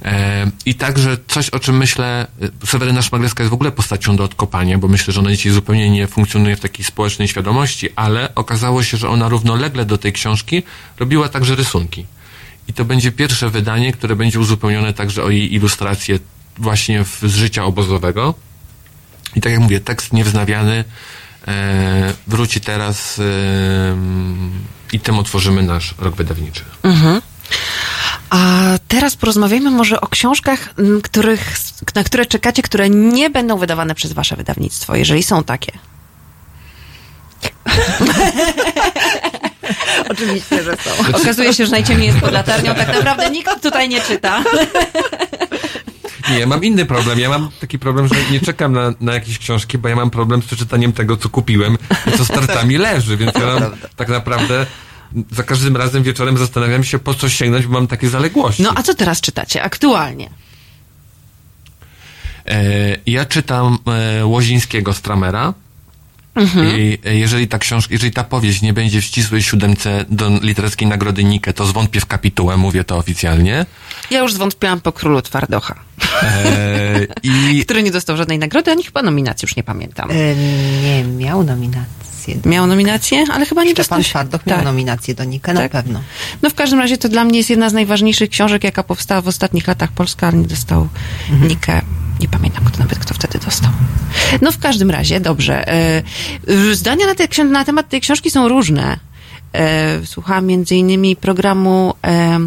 E, I także coś, o czym myślę, e, Seweryna Szmaglewska jest w ogóle postacią do odkopania, bo myślę, że ona dzisiaj zupełnie nie funkcjonuje w takiej społecznej świadomości, ale okazało się, że ona równolegle do tej książki robiła także rysunki. I to będzie pierwsze wydanie, które będzie uzupełnione także o jej ilustracje właśnie z życia obozowego. I tak jak mówię, tekst niewznawiany e, wróci teraz e, i tym otworzymy nasz rok wydawniczy. Mhm. A teraz porozmawiajmy może o książkach, których, na które czekacie, które nie będą wydawane przez wasze wydawnictwo, jeżeli są takie. Oczywiście, że są. Okazuje się, że najciemniej jest pod latarnią. Tak naprawdę nikt tutaj nie czyta. Nie, ja mam inny problem. Ja mam taki problem, że nie czekam na, na jakieś książki, bo ja mam problem z przeczytaniem tego, co kupiłem i co startami leży, więc ja mam tak naprawdę za każdym razem wieczorem zastanawiam się, po co sięgnąć, bo mam takie zaległości. No a co teraz czytacie aktualnie? E, ja czytam e, Łozińskiego Stramera. Mhm. I e, jeżeli ta książka, jeżeli ta powieść nie będzie w ścisłej siódemce do literackiej nagrody Nike, to zwątpię w kapitułę, mówię to oficjalnie. Ja już zwątpiłam po królu Twardocha, E, I który nie dostał żadnej nagrody, ani chyba nominacji, już nie pamiętam. E, Nie, miał nominację. Miał nominację, ale chyba nie Szczepan dostał. Twardoch miał Tak. nominację do Nike, na Tak. pewno. No w każdym razie to dla mnie jest jedna z najważniejszych książek, jaka powstała w ostatnich latach Polska, ale nie dostał Nikę. Nie pamiętam kto nawet, kto wtedy dostał. No w każdym razie, dobrze. E, Zdania na, te, na temat tej książki są różne. E, Słuchałam między innymi programu e,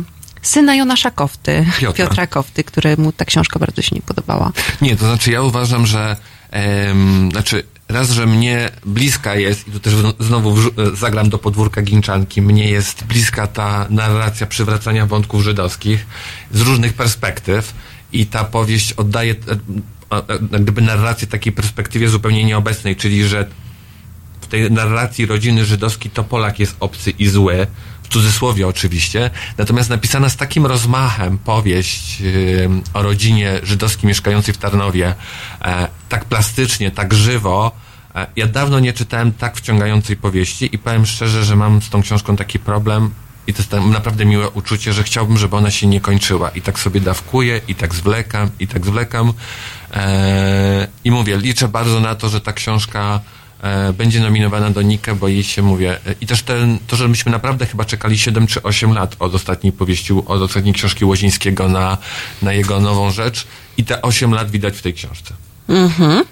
syna Jona Szakowty, Piotra. Piotra Kofty, któremu ta książka bardzo się nie podobała. Nie, to znaczy ja uważam, że em, znaczy raz, że mnie bliska jest, i tu też zno- znowu zagram do podwórka Ginczanki, mnie jest bliska ta narracja przywracania wątków żydowskich z różnych perspektyw i ta powieść oddaje e, jak gdyby narrację takiej perspektywie zupełnie nieobecnej, czyli że w tej narracji rodziny żydowskiej to Polak jest obcy i zły, w cudzysłowie oczywiście, natomiast napisana z takim rozmachem powieść o rodzinie żydowskiej mieszkającej w Tarnowie, e, tak plastycznie, tak żywo, e, ja dawno nie czytałem tak wciągającej powieści i powiem szczerze, że mam z tą książką taki problem i to jest tam naprawdę miłe uczucie, że chciałbym, żeby ona się nie kończyła i tak sobie dawkuję i tak zwlekam i tak zwlekam e, i mówię, liczę bardzo na to, że ta książka e, będzie nominowana do Nike, bo jej się mówię. E, I też ten, to, że myśmy naprawdę chyba czekali 7 czy 8 lat od ostatniej powieści, od ostatniej książki Łozińskiego na, na jego nową rzecz i te 8 lat widać w tej książce. Mhm.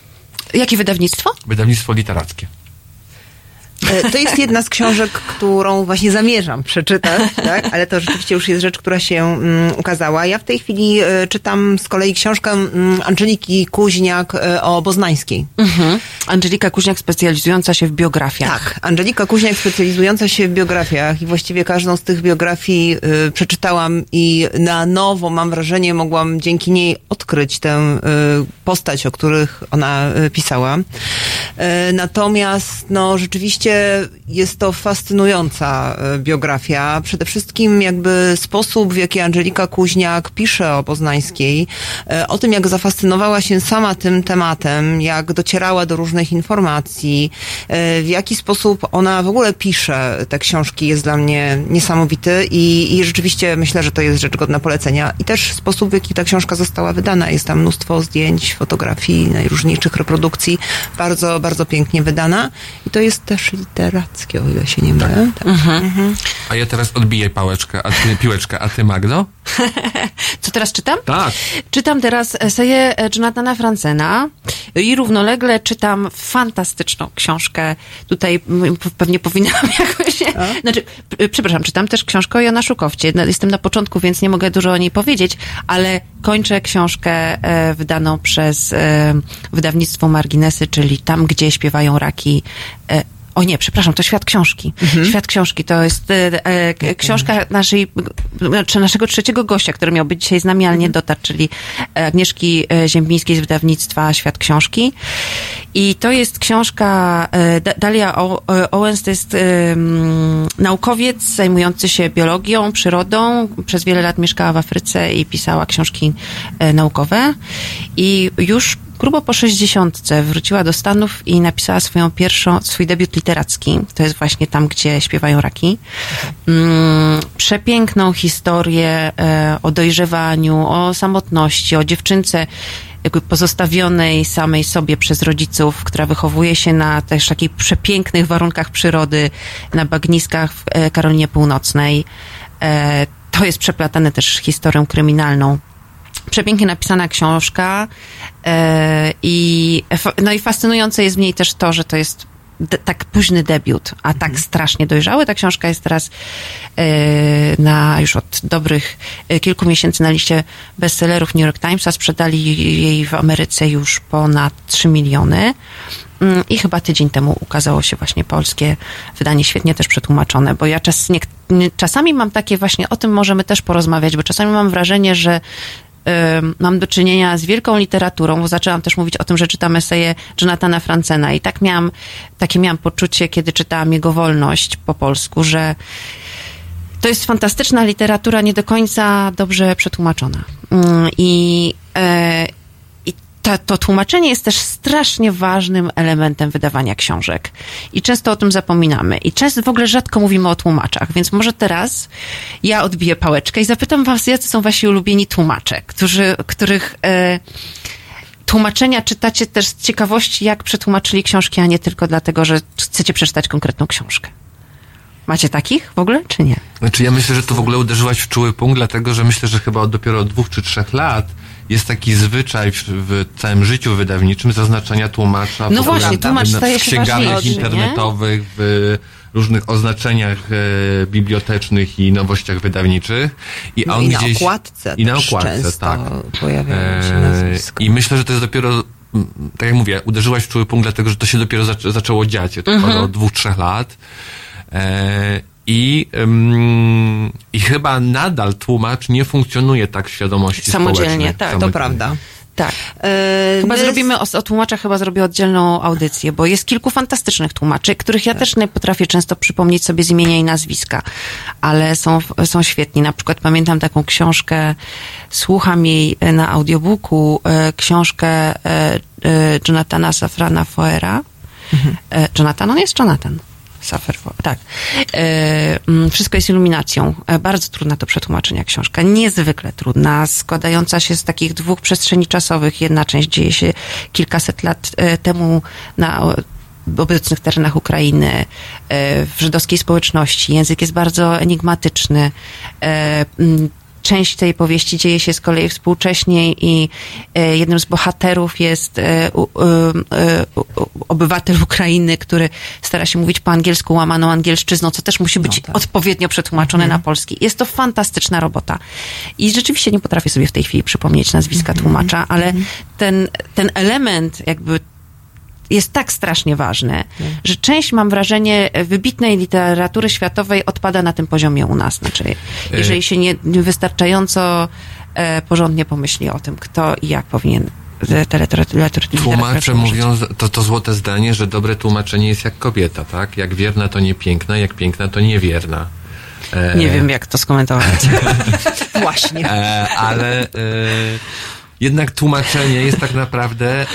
Jakie wydawnictwo? Wydawnictwo literackie. E, To jest jedna z książek, którą właśnie zamierzam przeczytać, tak? ale to rzeczywiście już jest rzecz, która się mm, ukazała. Ja w tej chwili e, czytam z kolei książkę mm, Angeliki Kuźniak e, o Boznańskiej. Mhm. Angelika Kuźniak specjalizująca się w biografiach. Tak, Angelika Kuźniak specjalizująca się w biografiach i właściwie każdą z tych biografii y, przeczytałam i na nowo, mam wrażenie, mogłam dzięki niej odkryć tę postać, o których ona pisała. Natomiast, no, rzeczywiście jest to fascynująca y, biografia. Przede wszystkim jakby sposób, w jaki Angelika Kuźniak pisze o Poznańskiej, y, o tym, jak zafascynowała się sama tym tematem, jak docierała do różnych informacji, y, w jaki sposób ona w ogóle pisze te książki jest dla mnie niesamowity i, i rzeczywiście myślę, że to jest rzecz godna polecenia. I też sposób, w jaki ta książka została wydana. Jest tam mnóstwo zdjęć, fotografii, najróżniejszych reprodukcji. Bardzo, bardzo pięknie wydana. I to jest też literackie, o ile się nie mylę. Tak. Mhm. A ja teraz odbiję pałeczkę, a ty, piłeczkę, a ty Magdo? Co teraz czytam? Tak. Czytam teraz eseję e, Jonathana Francena i równolegle czytam fantastyczną książkę. Tutaj pewnie powinnam jakoś... Znaczy, p- przepraszam, czytam też książkę o Jana Szukowcie. Jestem na początku, więc nie mogę dużo o niej powiedzieć, ale kończę książkę e, wydaną przez e, wydawnictwo Marginesy, czyli Tam, gdzie śpiewają raki. O nie, przepraszam, to Świat Książki. Świat Książki to jest e, e, książka naszej, czy naszego trzeciego gościa, który miał być dzisiaj z nami, ale nie dotarł, czyli Agnieszki e, Ziembińskiej z wydawnictwa Świat Książki. I to jest książka, e, Da- Dalia e, Owens to jest naukowiec zajmujący się biologią, przyrodą. Przez wiele lat mieszkała w Afryce i pisała książki e, naukowe. I już grubo po 60 wróciła do Stanów i napisała swoją pierwszą, swój debiut literacki. To jest właśnie tam, gdzie śpiewają raki. Mm, przepiękną historię e, o dojrzewaniu, o samotności, o dziewczynce jakby pozostawionej samej sobie przez rodziców, która wychowuje się na też takich przepięknych warunkach przyrody, na bagniskach w e, Karolinie Północnej. E, To jest przeplatane też historią kryminalną przepięknie napisana książka e, i no i fascynujące jest w niej też to, że to jest tak późny debiut, a tak strasznie dojrzały. Ta książka jest teraz e, na już od dobrych e, kilku miesięcy na liście bestsellerów New York Timesa. Sprzedali jej w Ameryce już ponad 3 miliony. Mm, I chyba tydzień temu ukazało się właśnie polskie wydanie, świetnie też przetłumaczone, bo ja czas, nie, czasami mam takie właśnie, o tym możemy też porozmawiać, bo czasami mam wrażenie, że mam do czynienia z wielką literaturą, bo zaczęłam też mówić o tym, że czytam eseje Jonathana Francena i tak miałam, takie miałam poczucie, kiedy czytałam jego Wolność po polsku, że to jest fantastyczna literatura, nie do końca dobrze przetłumaczona. Mm, I, ta, to tłumaczenie jest też strasznie ważnym elementem wydawania książek. I często o tym zapominamy. I często w ogóle rzadko mówimy o tłumaczach. Więc może teraz ja odbiję pałeczkę i zapytam was, jacy są wasi ulubieni tłumacze, którzy, których e, tłumaczenia czytacie też z ciekawości, jak przetłumaczyli książki, a nie tylko dlatego, że chcecie przeczytać konkretną książkę. Macie takich w ogóle, czy nie? Znaczy ja myślę, że tu w ogóle uderzyłaś w czuły punkt, dlatego że myślę, że chyba dopiero od dwóch czy trzech lat jest taki zwyczaj w, w całym życiu wydawniczym zaznaczania tłumacza No właśnie, tłumacz w, księgarniach ważniejszy, nie? internetowych, w różnych oznaczeniach e, bibliotecznych i nowościach wydawniczych. I No on i na gdzieś, okładce I na okładce, tak. pojawiają się E, nazwiska. I myślę, że to jest dopiero, tak jak mówię, uderzyłaś w czuły punkt, dlatego że to się dopiero zaczę, zaczęło dziać od, Mhm. od dwóch, trzech lat. E, I, ym, I chyba nadal tłumacz nie funkcjonuje tak w świadomości Samodzielnie, społecznej. tak, to To Samodzielnie. prawda. Tak. E, Chyba my- zrobimy o, o tłumaczach, chyba zrobię oddzielną audycję, bo jest kilku fantastycznych tłumaczy, których ja też nie potrafię często przypomnieć sobie z imienia i nazwiska, ale są, są świetni. Na przykład pamiętam taką książkę, słucham jej na audiobooku, e, książkę e, e, Jonathana Safrana Foera. E, Jonathan, on jest Jonathan. Tak. E, mm, wszystko jest iluminacją. E, bardzo trudna do przetłumaczenia książka. Niezwykle trudna, składająca się z takich dwóch przestrzeni czasowych. Jedna część dzieje się kilkaset lat e, temu na obecnych terenach Ukrainy, e, w żydowskiej społeczności. Język jest bardzo enigmatyczny. Część tej powieści dzieje się z kolei współcześnie i e, jednym z bohaterów jest e, e, obywatel Ukrainy, który stara się mówić po angielsku łamaną angielszczyzną, co też musi być odpowiednio przetłumaczone na polski. Jest to fantastyczna robota. I rzeczywiście nie potrafię sobie w tej chwili przypomnieć nazwiska tłumacza, ale ten, ten element jakby jest tak strasznie ważny, że część, mam wrażenie, wybitnej literatury światowej odpada na tym poziomie u nas. Znaczy, jeżeli się nie nie wystarczająco e, porządnie pomyśli o tym, kto i jak powinien Tłumacze mówią to, to złote zdanie, że dobre tłumaczenie jest jak kobieta, tak? Jak wierna to nie piękna, jak piękna to niewierna. E, Nie wiem, jak to skomentować. Właśnie. E, ale e, jednak tłumaczenie jest tak naprawdę e,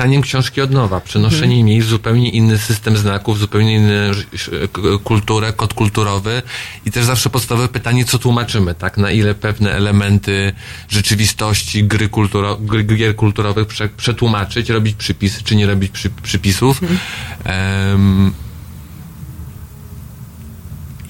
pisaniem książki od nowa, przenoszeniem Mhm. jej w zupełnie inny system znaków, zupełnie ż- k- kulturę, kod kulturowy i też zawsze podstawowe pytanie, co tłumaczymy, tak? Na ile pewne elementy rzeczywistości, gry, kulturo, gry gier kulturowych prze, przetłumaczyć, robić przypisy, czy nie robić przy, przypisów. Mhm. Em,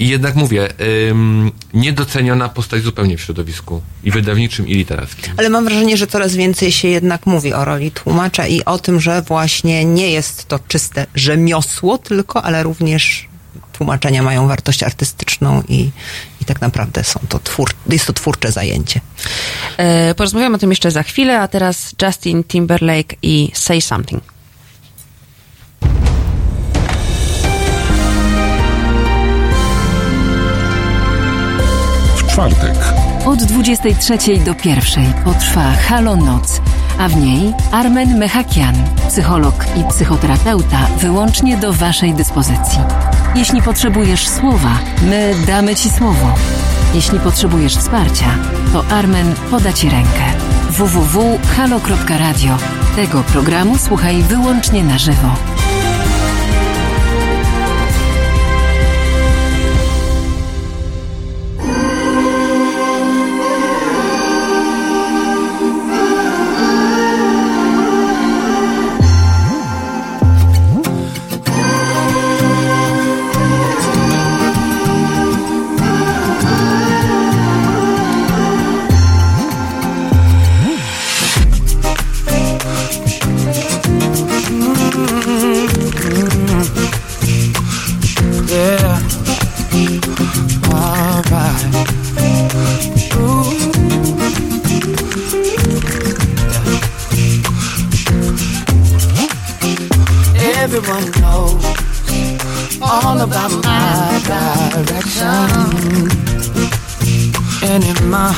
i jednak mówię, ym, niedoceniona postać zupełnie w środowisku i wydawniczym, i literackim. Ale mam wrażenie, że coraz więcej się jednak mówi o roli tłumacza i o tym, że właśnie nie jest to czyste rzemiosło tylko, ale również tłumaczenia mają wartość artystyczną i, i tak naprawdę są to twór, jest to twórcze zajęcie. E, porozmawiamy o tym jeszcze za chwilę, a teraz Justin Timberlake i Say Something. Czwartek Od 23 do 1 potrwa Halo Noc, a w niej Armen Mechakian, psycholog i psychoterapeuta, wyłącznie do Waszej dyspozycji. Jeśli potrzebujesz słowa, my damy Ci słowo. Jeśli potrzebujesz wsparcia, to Armen poda Ci rękę. www.halo.radio. Tego programu słuchaj wyłącznie na żywo.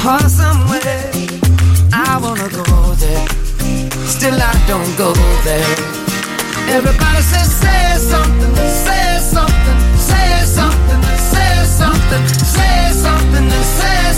Heart somewhere, I wanna go there. Still I don't go there. Everybody says, say something, say something, say something, say something, say something, say something.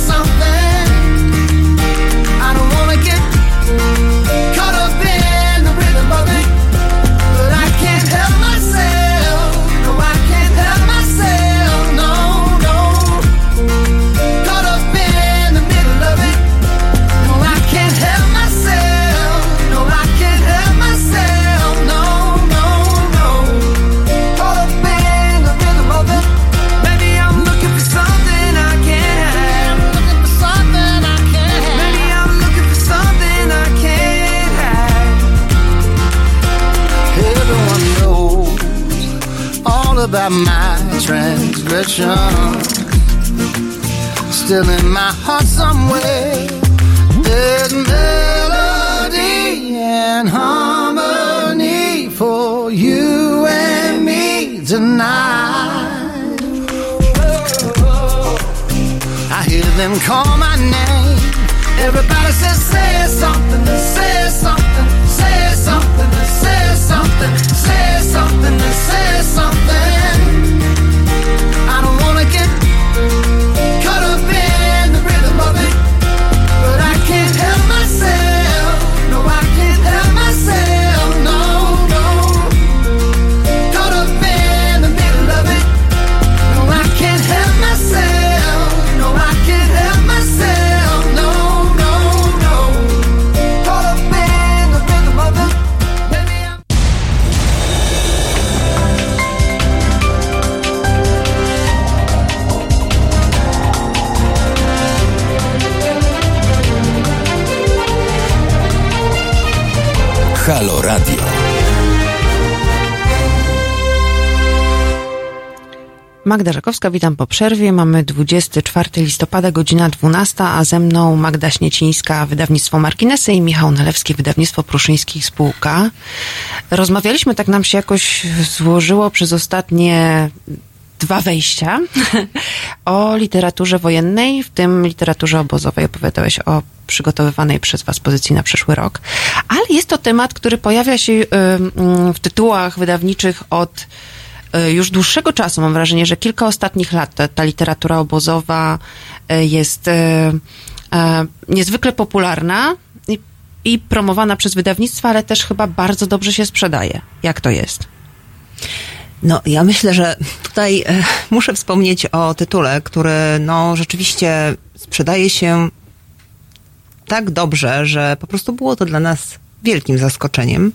About my transgression. Still in my heart somewhere, there's melody and harmony for you and me tonight. I hear them call my name. Everybody says, say something, say something, say something, say something, say something, say something. I Magda Żakowska, witam po przerwie. Mamy 24 listopada, godzina 12, a ze mną Magda Śniecińska, wydawnictwo Marginesy i Michał Nalewski, wydawnictwo Pruszyński Spółka. Rozmawialiśmy, tak nam się jakoś złożyło przez ostatnie dwa wejścia o literaturze wojennej, w tym literaturze obozowej. Opowiadałeś o przygotowywanej przez Was pozycji na przyszły rok. Ale jest to temat, który pojawia się y, mm, w tytułach wydawniczych od już dłuższego czasu. Mam wrażenie, że kilka ostatnich lat ta, ta literatura obozowa y, jest y, niezwykle popularna i, i promowana przez wydawnictwa, ale też chyba bardzo dobrze się sprzedaje. Jak to jest? No, ja myślę, że tutaj e, muszę wspomnieć o tytule, który no rzeczywiście sprzedaje się tak dobrze, że po prostu było to dla nas wielkim zaskoczeniem.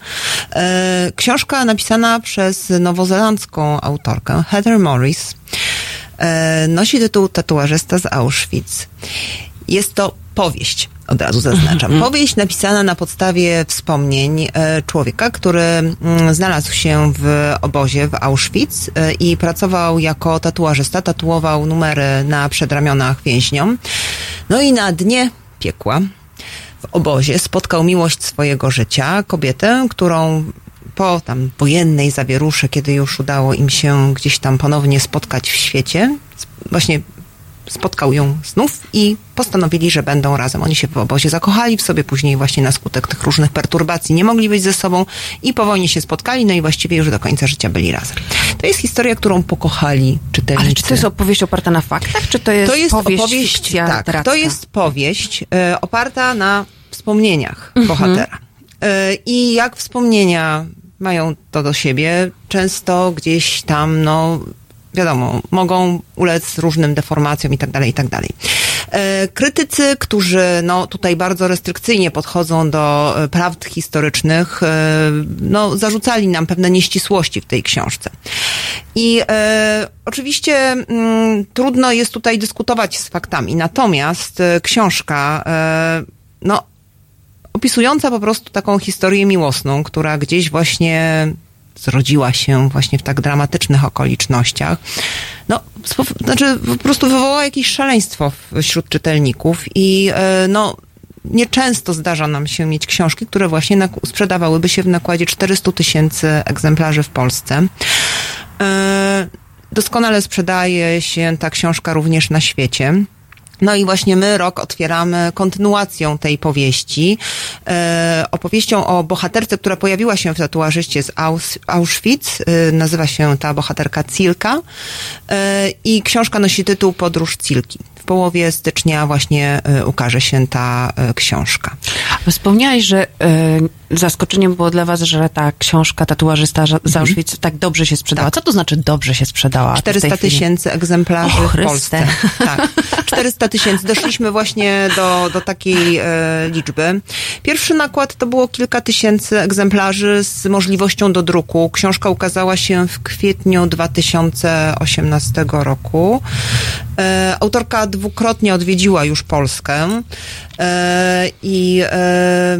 E, książka napisana przez nowozelandzką autorkę Heather Morris e, nosi tytuł Tatuażysta z Auschwitz. Jest to powieść, od razu zaznaczam. Powieść napisana na podstawie wspomnień e, człowieka, który mm, znalazł się w obozie w Auschwitz i pracował jako tatuażysta, tatuował numery na przedramionach więźniom. No i na dnie piekła w obozie spotkał miłość swojego życia, kobietę, którą po tam wojennej zawierusze, kiedy już udało im się gdzieś tam ponownie spotkać w świecie, właśnie spotkał ją znów i postanowili, że będą razem. Oni się w obozie zakochali w sobie, później właśnie na skutek tych różnych perturbacji nie mogli być ze sobą i po wojnie się spotkali, no i właściwie już do końca życia byli razem. To jest historia, którą pokochali czytelnicy. Ale czy to jest opowieść oparta na faktach, czy to jest, To jest powieść, opowieść, tak, to jest powieść e, oparta na wspomnieniach Mhm. bohatera. E, I jak wspomnienia mają to do siebie, często gdzieś tam, no, wiadomo, mogą ulec różnym deformacjom i tak dalej, i tak dalej. E, Krytycy, którzy no, tutaj bardzo restrykcyjnie podchodzą do e, prawd historycznych, e, no, zarzucali nam pewne nieścisłości w tej książce. I e, oczywiście mm, trudno jest tutaj dyskutować z faktami, natomiast książka, e, no, opisująca po prostu taką historię miłosną, która gdzieś właśnie zrodziła się właśnie w tak dramatycznych okolicznościach. No, znaczy po prostu wywołała jakieś szaleństwo wśród czytelników i e, no, nieczęsto zdarza nam się mieć książki, które właśnie sprzedawałyby się w nakładzie 400 tysięcy egzemplarzy w Polsce. E, Doskonale sprzedaje się ta książka również na świecie. No i właśnie my rok otwieramy kontynuacją tej powieści, e, opowieścią o bohaterce, która pojawiła się w tatuażyście z Aus, Auschwitz. E, nazywa się ta bohaterka Cilka e, i książka nosi tytuł Podróż Cilki. W połowie stycznia właśnie ukaże się ta książka. Wspomniałeś, że zaskoczeniem było dla was, że ta książka tatuażysta z Mhm. Auschwitz tak dobrze się sprzedała. Co to znaczy dobrze się sprzedała? w tej 400 chwili? tysięcy egzemplarzy O w. Polsce. Tak. 400 tysięcy. Doszliśmy właśnie do, do takiej e, liczby. Pierwszy nakład to było kilka tysięcy egzemplarzy z możliwością do druku. Książka ukazała się w kwietniu 2018 roku. E, autorka dwukrotnie odwiedziła już Polskę e, i e,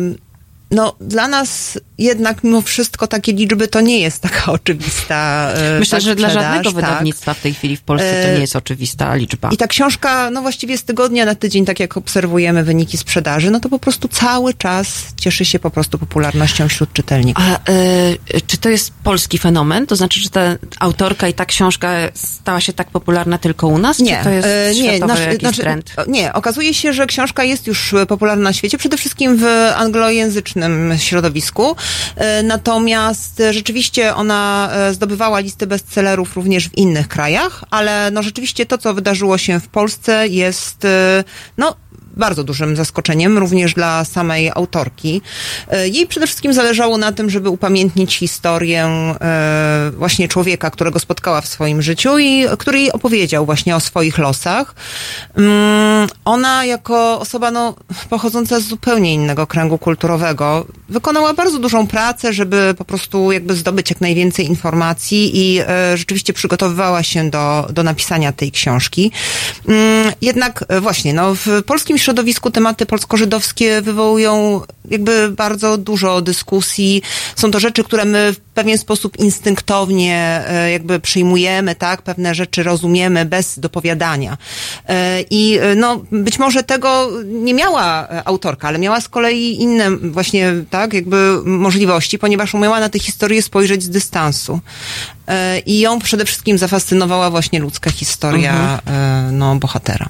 no, dla nas jednak mimo wszystko takie liczby to nie jest taka oczywista e, Myślę, tak, że dla żadnego tak. wydawnictwa w tej chwili w Polsce to E, nie jest oczywista liczba. I ta książka, no właściwie z tygodnia na tydzień, tak jak obserwujemy wyniki sprzedaży, no to po prostu cały czas cieszy się po prostu popularnością wśród czytelników. A y, czy to jest polski fenomen? To znaczy, że ta autorka i ta książka stała się tak popularna tylko u nas? Nie, czy to jest e, światowy nasz- znaczy, trend? Nie, okazuje się, że książka jest już e, popularna na świecie, przede wszystkim w anglojęzycznym środowisku. E, Natomiast e, rzeczywiście ona e, zdobywała listy bestsellerów również w innych krajach, ale no rzeczywiście to, co wydarzyło się w Polsce jest, no, bardzo dużym zaskoczeniem, również dla samej autorki. E, Jej przede wszystkim zależało na tym, żeby upamiętnić historię e, właśnie człowieka, którego spotkała w swoim życiu i który jej opowiedział właśnie o swoich losach. Mm, Ona jako osoba no, pochodząca z zupełnie innego kręgu kulturowego wykonała bardzo dużą pracę, żeby po prostu jakby zdobyć jak najwięcej informacji i e, rzeczywiście przygotowywała się do, do napisania tej książki. Mm, Jednak właśnie, no, w polskim środowisku tematy polsko-żydowskie wywołują jakby bardzo dużo dyskusji. Są to rzeczy, które my w pewien sposób instynktownie e, jakby przyjmujemy, tak? Pewne rzeczy rozumiemy bez dopowiadania. E, I e, no, być może tego nie miała autorka, ale miała z kolei inne właśnie, tak, jakby możliwości, ponieważ umiała na tę historię spojrzeć z dystansu. E, I ją przede wszystkim zafascynowała właśnie ludzka historia e, no, bohatera.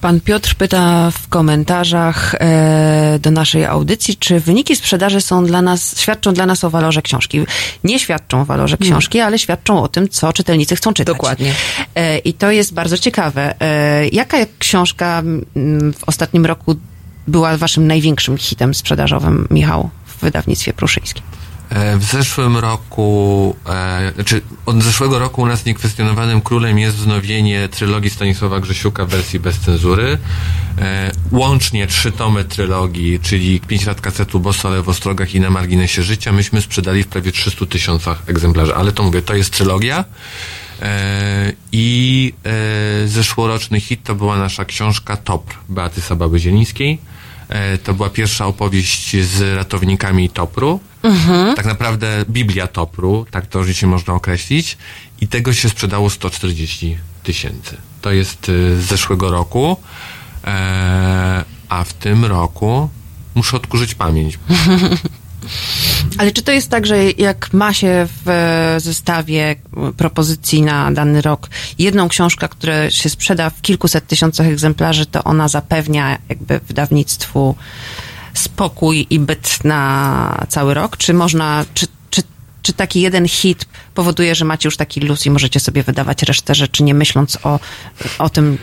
Pan Piotr pyta w komentarzach e, do naszej audycji, czy wyniki sprzedaży są dla nas, świadczą dla nas o walorze książki. Nie świadczą o walorze książki, ale świadczą o tym, co czytelnicy chcą czytać. Dokładnie. I to jest bardzo ciekawe. Jaka książka w ostatnim roku była waszym największym hitem sprzedażowym, Michał, w wydawnictwie pruszyńskim? E, W zeszłym roku, e, znaczy od zeszłego roku u nas niekwestionowanym królem jest wznowienie trylogii Stanisława Grzesiuka w wersji bez cenzury. E, łącznie trzy tomy trylogii, czyli pięć lat kasetu Bosso w Ostrogach i na marginesie życia, myśmy sprzedali w prawie 300 tysiącach egzemplarzy. Ale to mówię, to jest trylogia. I zeszłoroczny hit to była nasza książka Topr Beaty Sabały Zielińskiej. E, To była pierwsza opowieść z ratownikami Topru. Tak naprawdę Biblia Topru, tak to życie można określić. I tego się sprzedało 140 tysięcy. To jest y, z zeszłego roku. E, a w tym roku muszę odkurzyć pamięć. Ale czy to jest tak, że jak ma się w e, zestawie propozycji na dany rok jedną książkę, która się sprzeda w kilkuset tysiącach egzemplarzy, to ona zapewnia jakby wydawnictwu spokój i byt na cały rok? Czy można, czy, czy, czy taki jeden hit powoduje, że macie już taki luz i możecie sobie wydawać resztę rzeczy, nie myśląc o, o tym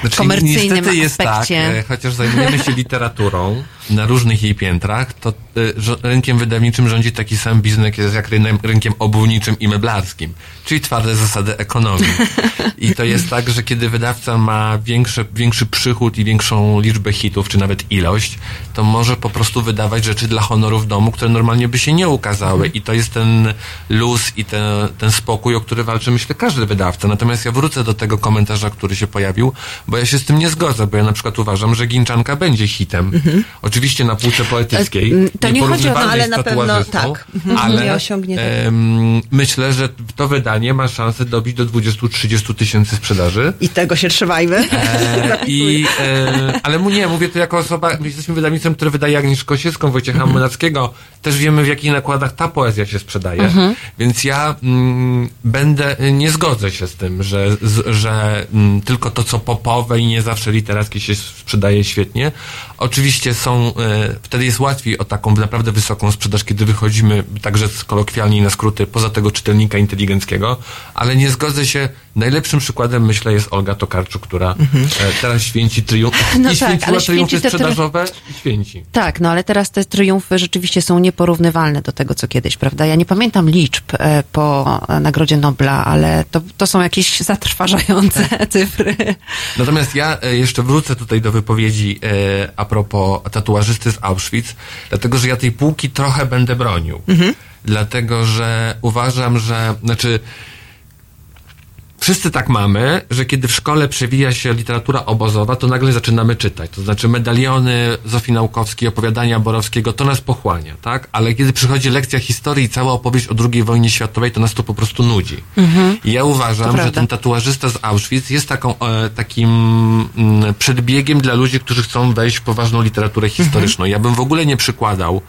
Znaczy, komercyjnym niestety jest aspekcie? tak, chociaż zajmujemy się literaturą na różnych jej piętrach, to e, rynkiem wydawniczym rządzi taki sam biznes jak rynkiem obuwniczym i meblarskim, czyli twarde zasady ekonomii. I to jest tak, że kiedy wydawca ma większe, większy przychód i większą liczbę hitów, czy nawet ilość, to może po prostu wydawać rzeczy dla honoru w domu, które normalnie by się nie ukazały. I to jest ten luz i ten, ten spokój, o który walczy, myślę, każdy wydawca. Natomiast ja wrócę do tego komentarza, który się pojawił, bo ja się z tym nie zgodzę, bo ja na przykład uważam, że Ginczanka będzie hitem. Oczywiście na półce poetyckiej. E, to nie chodzi o to, ale na pewno tak. Mhm. Ale Nie osiągnie tego. myślę, że to wydanie ma szansę dobić do 20-30 tysięcy sprzedaży. I tego się trzymajmy. E, I, e, ale mu nie, mówię to jako osoba, my jesteśmy wydawnictwem, które wydaje Agnieszkę Kosiewską, Wojciecha Mhm. Młynackiego. Też wiemy, w jakich nakładach ta poezja się sprzedaje. Mhm. Więc ja mm, będę, nie zgodzę się z tym, że, z, że mm, tylko to, co i nie zawsze literackie się sprzedaje świetnie. Oczywiście są, e, wtedy jest łatwiej o taką naprawdę wysoką sprzedaż, kiedy wychodzimy, także kolokwialnie na skróty, poza tego czytelnika inteligenckiego, ale nie zgodzę się. Najlepszym przykładem, myślę, jest Olga Tokarczuk, która e, teraz święci triumf, No i tak, święciła ale triumfy sprzedażowe i święci. Tak, no ale teraz te triumfy rzeczywiście są nieporównywalne do tego, co kiedyś, prawda? Ja nie pamiętam liczb e, po e, Nagrodzie Nobla, ale to, to są jakieś zatrważające cyfry. Natomiast ja jeszcze wrócę tutaj do wypowiedzi a propos tatuażysty z Auschwitz, dlatego że ja tej półki trochę będę bronił. Dlatego, że uważam, że, znaczy, Wszyscy tak mamy, że kiedy w szkole przewija się literatura obozowa, to nagle zaczynamy czytać. To znaczy medaliony Zofii Naukowskiej, opowiadania Borowskiego, to nas pochłania, tak? Ale kiedy przychodzi lekcja historii i cała opowieść o II wojnie światowej, to nas to po prostu nudzi. I ja uważam, że ten tatuażysta z Auschwitz jest taką, e, takim mm, przedbiegiem dla ludzi, którzy chcą wejść w poważną literaturę historyczną. Ja bym w ogóle nie przykładał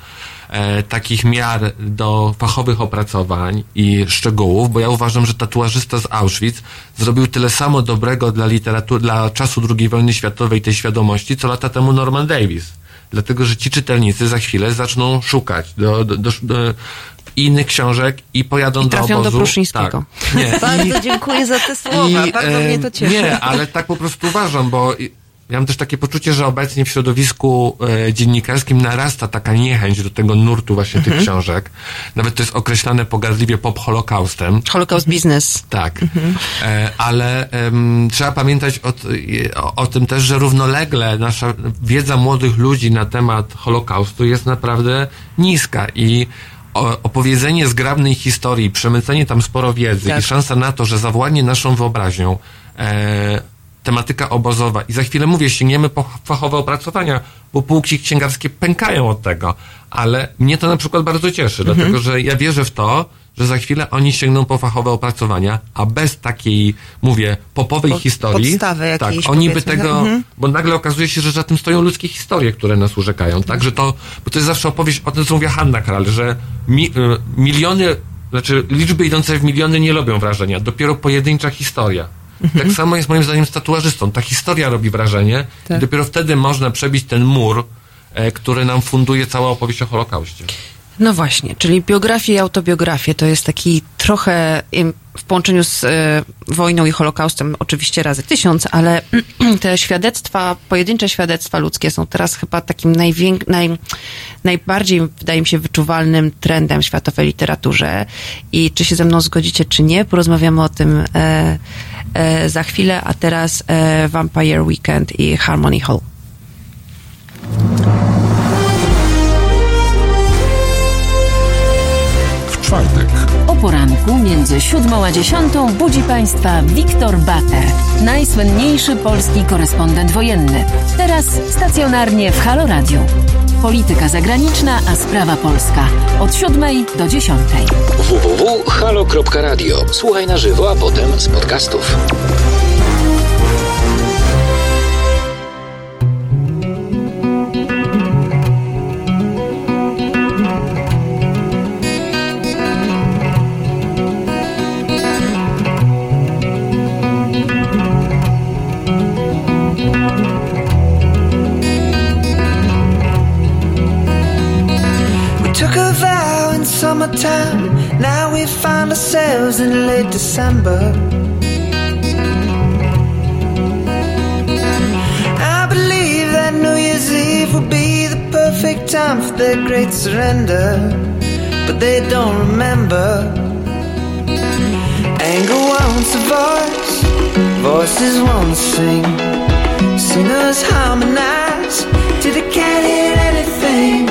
e, takich miar do fachowych opracowań i szczegółów, bo ja uważam, że tatuażysta z Auschwitz zrobił tyle samo dobrego dla literatury, dla czasu II wojny światowej, tej świadomości, co lata temu Norman Davis. Dlatego, że ci czytelnicy za chwilę zaczną szukać do, do, do, do innych książek i pojadą I trafią do obozu. Pruszyńskiego. Tak. Nie, i- Bardzo dziękuję za te słowa. i, Bardzo mnie to cieszy. Nie, ale tak po prostu uważam, bo ja mam też takie poczucie, że obecnie w środowisku e, dziennikarskim narasta taka niechęć do tego nurtu właśnie Mhm. tych książek. Nawet to jest określane pogardliwie pop-holokaustem. Holocaust Business. Tak, Mhm. e, ale em, trzeba pamiętać o, o, o tym też, że równolegle nasza wiedza młodych ludzi na temat Holokaustu jest naprawdę niska i opowiedzenie zgrabnej historii, przemycenie tam sporo wiedzy Tak. i szansa na to, że zawładnie naszą wyobraźnią e, tematyka obozowa i za chwilę mówię, sięgniemy po fachowe opracowania, bo półki księgarskie pękają od tego, ale mnie to na przykład bardzo cieszy, Mhm. dlatego że ja wierzę w to, że za chwilę oni sięgną po fachowe opracowania, a bez takiej, mówię, popowej Pod- historii, podstawy tak, jakiejś, oni by powiedzmy, tego, mhm. bo nagle okazuje się, że za tym stoją ludzkie historie, które nas urzekają, tak, że to, bo to jest zawsze opowieść o tym, co mówiła Hanna Kral, że mi, y, miliony, znaczy liczby idące w miliony nie robią wrażenia, dopiero pojedyncza historia. Mhm. Tak samo jest moim zdaniem z tatuażystą. Ta historia robi wrażenie Tak. i dopiero wtedy można przebić ten mur, e, który nam funduje cała opowieść o Holokauście. No właśnie, czyli biografie i autobiografie to jest taki trochę w połączeniu z e, wojną i Holokaustem oczywiście razy tysiąc, ale te świadectwa, pojedyncze świadectwa ludzkie są teraz chyba takim najwięk, naj, najbardziej, wydaje mi się, wyczuwalnym trendem w światowej literaturze. I czy się ze mną zgodzicie, czy nie, porozmawiamy o tym e, za chwilę, a teraz e, Vampire Weekend i Harmony Hall. W czwartek O poranku między siódmą a dziesiątą budzi Państwa Wiktor Bater, najsłynniejszy polski korespondent wojenny. Teraz stacjonarnie w Halo Radio. Polityka zagraniczna, a sprawa polska. Od siódmej do dziesiątej. www.halo.radio. Słuchaj na żywo, a potem z podcastów. Summertime. Now we find ourselves in late December. I believe that New Year's Eve will be the perfect time for their great surrender. But they don't remember. Anger wants a voice, voices won't sing. Singers harmonize till they can't hear anything.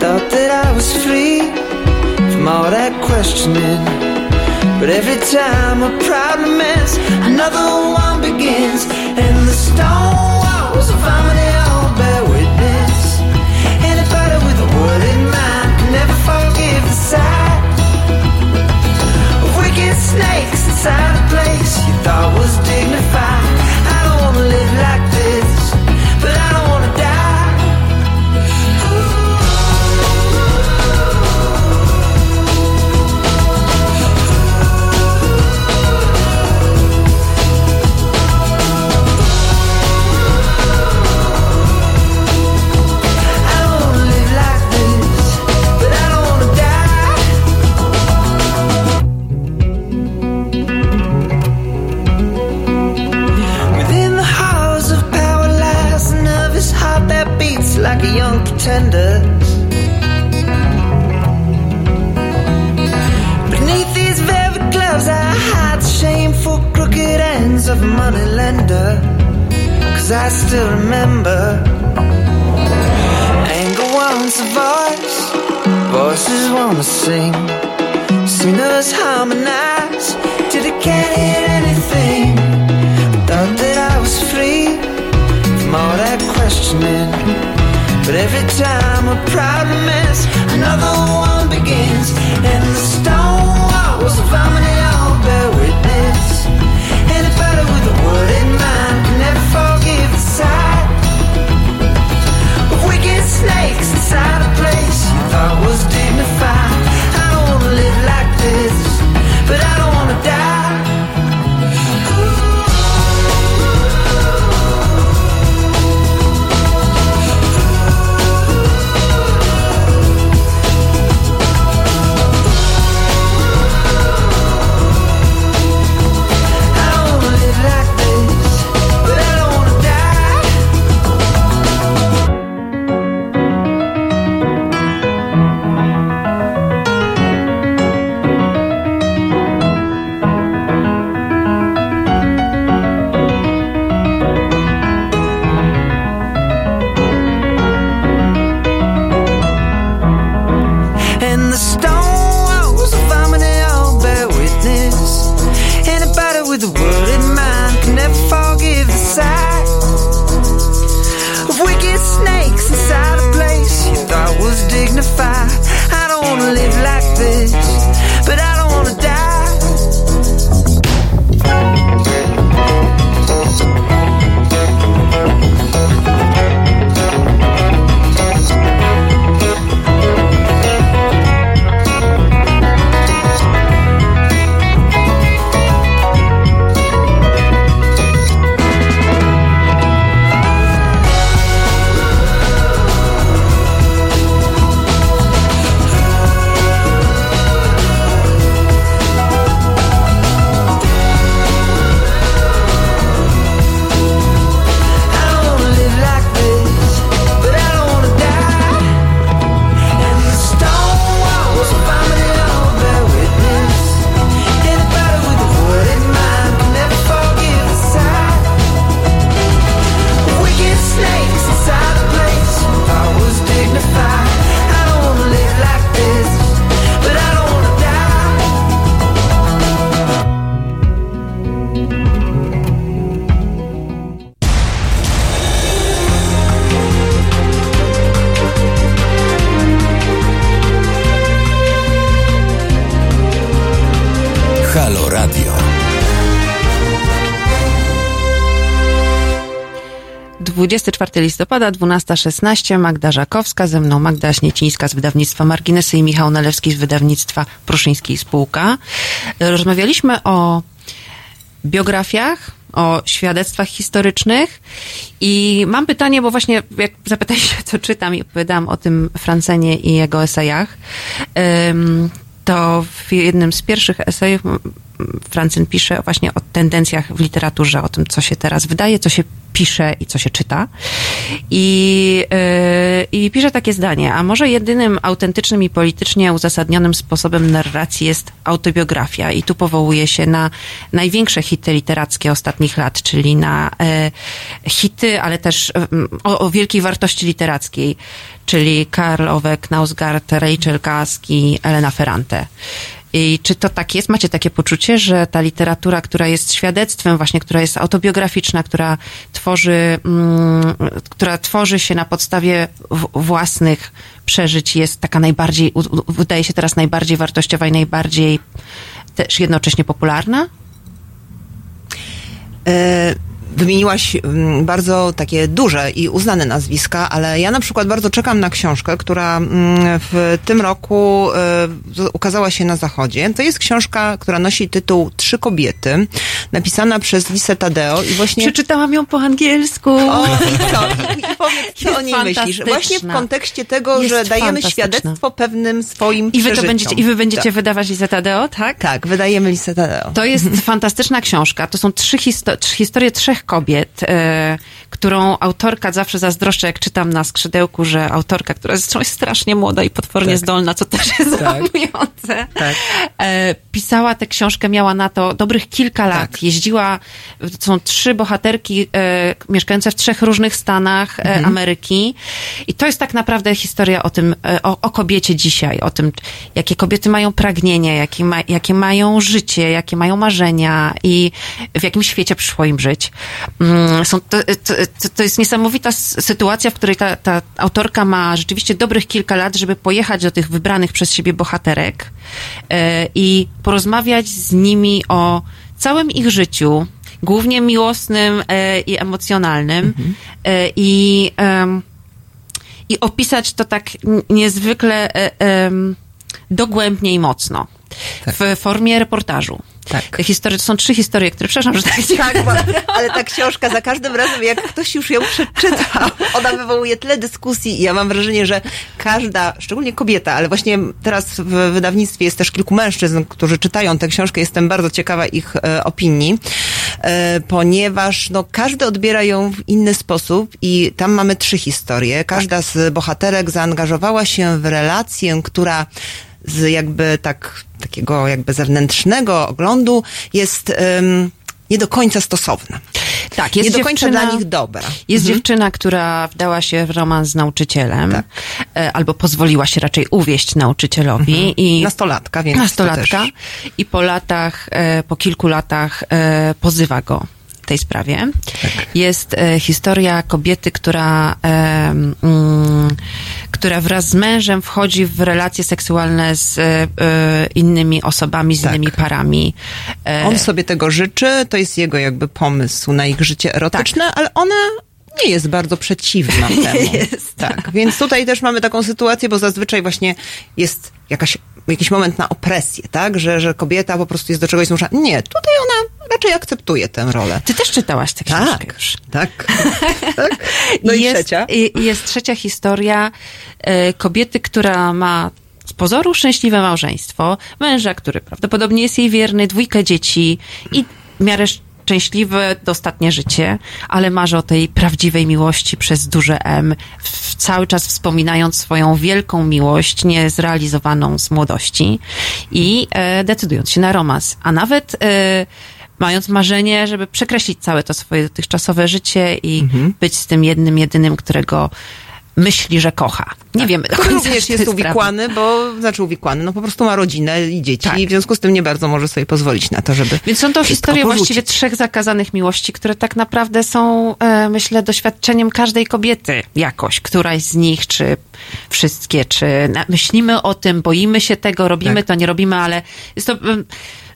Thought that I was free from all that questioning. But every time a problem ends, another one begins. And the stone walls of harmony all bear witness. Anybody with a word in mind can never forgive the sight of wicked snakes inside a place you thought was dignified. Young pretender. Beneath these velvet gloves, I hide the shameful crooked ends of a money lender. Cause I still remember anger wants a voice, voices wanna sing. Singers harmonize till they can't hear anything. Thought that I was free from all that questioning. But every time a problem ends, another one begins. And the stone was walls of harmony all bear witness. Anybody with a word in mind can never forgive the sight of wicked snakes inside a place you thought was dignified. I don't wanna live like this, but I don't listopada, 12.16, Magda Żakowska, ze mną Magda Śniecińska z wydawnictwa Marginesy i Michał Nalewski z wydawnictwa Pruszyńskiej Spółka. Rozmawialiśmy o biografiach, o świadectwach historycznych i mam pytanie, bo właśnie jak zapytaliście, co czytam i opowiadałam o tym Francenie i jego esejach, to w jednym z pierwszych esejów Francyn pisze właśnie o tendencjach w literaturze, o tym, co się teraz wydaje, co się pisze i co się czyta. I, yy, I pisze takie zdanie, a może jedynym autentycznym i politycznie uzasadnionym sposobem narracji jest autobiografia. I tu powołuje się na największe hity literackie ostatnich lat, czyli na e, hity, ale też em, o, o wielkiej wartości literackiej, czyli Karl Ove, Knausgard, Rachel Kaski, Elena Ferrante. I czy to tak jest? Macie takie poczucie, że ta literatura, która jest świadectwem, właśnie, która jest autobiograficzna, która tworzy, mm, która tworzy się na podstawie własnych przeżyć, jest taka najbardziej, wydaje się teraz najbardziej wartościowa i najbardziej też jednocześnie popularna? E, Wymieniłaś mm, bardzo takie duże i uznane nazwiska, ale ja na przykład bardzo czekam na książkę, która mm, w tym roku e, ukazała się na zachodzie. To jest książka, która nosi tytuł Trzy kobiety, napisana przez Lisę Tadeo i właśnie... Przeczytałam ją po angielsku. O, i co? I, powiedz, co o niej myślisz? Właśnie w kontekście tego, Jest że dajemy świadectwo pewnym swoim I wy to przeżyciom. będziecie, i wy będziecie tak. wydawać Lizę Tadeo, tak? Tak, wydajemy Lisę Tadeo. To jest fantastyczna książka. To są trzy, histo- trzy historie trzech kobiet, e, którą autorka zawsze zazdroszczę, jak czytam na skrzydełku, że autorka, która zresztą jest strasznie młoda i potwornie Tak. zdolna, co też jest Tak. Tak. E, pisała tę książkę, miała na to dobrych kilka lat. Tak. Jeździła, są trzy bohaterki e, mieszkające w trzech różnych stanach e, Mhm. Ameryki. I to jest tak naprawdę historia o tym, e, o, o kobiecie dzisiaj, o tym, jakie kobiety mają pragnienia, jakie, ma, jakie mają życie, jakie mają marzenia i w jakim świecie przyszło im żyć. Mm, Są, to, to, to- to jest niesamowita sytuacja, w której ta, ta autorka ma rzeczywiście dobrych kilka lat, żeby pojechać do tych wybranych przez siebie bohaterek e, i porozmawiać z nimi o całym ich życiu, głównie miłosnym e, i emocjonalnym. E, I em, i opisać to tak niezwykle e, dogłębnie i mocno. W formie reportażu. Tak. Te historie, to są trzy historie, które, przepraszam, że tak Tak, ale ta książka za każdym razem, jak ktoś już ją przeczytał, ona wywołuje tyle dyskusji i ja mam wrażenie, że każda, szczególnie kobieta, ale właśnie teraz w wydawnictwie jest też kilku mężczyzn, którzy czytają tę książkę, jestem bardzo ciekawa ich e, opinii, e, ponieważ no, każdy odbiera ją w inny sposób i tam mamy trzy historie. Każda z bohaterek zaangażowała się w relację, która z jakby tak, takiego jakby zewnętrznego oglądu jest nie do końca stosowna. Tak, jest nie do końca dla nich dobra. Jest Mhm. dziewczyna, która wdała się w romans z nauczycielem, Tak. e, albo pozwoliła się raczej uwieść nauczycielowi. I Mhm. Nastolatka, więc to Nastolatka. I po latach, e, po kilku latach e, pozywa go tej sprawie. Jest e, historia kobiety, która, e, która wraz z mężem wchodzi w relacje seksualne z e, e, innymi osobami, z innymi parami. E, On sobie tego życzy, to jest jego jakby pomysł na ich życie erotyczne, ale ona nie jest bardzo przeciwna temu. jest, tak. Więc tutaj też mamy taką sytuację, bo zazwyczaj właśnie jest jakaś, jakiś moment na opresję, tak? Że, że kobieta po prostu jest do czegoś zmuszana. Nie, tutaj ona raczej akceptuje tę rolę. Ty też czytałaś tę książkę Tak, już. tak. tak. No i, jest, trzecia. Jest trzecia historia e, kobiety, która ma z pozoru szczęśliwe małżeństwo, męża, który prawdopodobnie jest jej wierny, dwójkę dzieci i w miarę szczęśliwe dostatnie życie, ale marzy o tej prawdziwej miłości przez duże M, cały czas wspominając swoją wielką miłość, niezrealizowaną z młodości i e, decydując się na romans. A nawet e, mając marzenie, żeby przekreślić całe to swoje dotychczasowe życie i Mhm. być z tym jednym, jedynym, którego myśli, że kocha. Nie wiemy do Który końca, również jest uwikłany, bo, znaczy uwikłany, no po prostu ma rodzinę i dzieci Tak. i w związku z tym nie bardzo może sobie pozwolić na to, żeby Więc są to historie porzucić. właściwie trzech zakazanych miłości, które tak naprawdę są, e, myślę, doświadczeniem każdej kobiety jakoś. Któraś z nich, czy wszystkie, czy myślimy o tym, boimy się tego, robimy Tak. to, nie robimy, ale jest to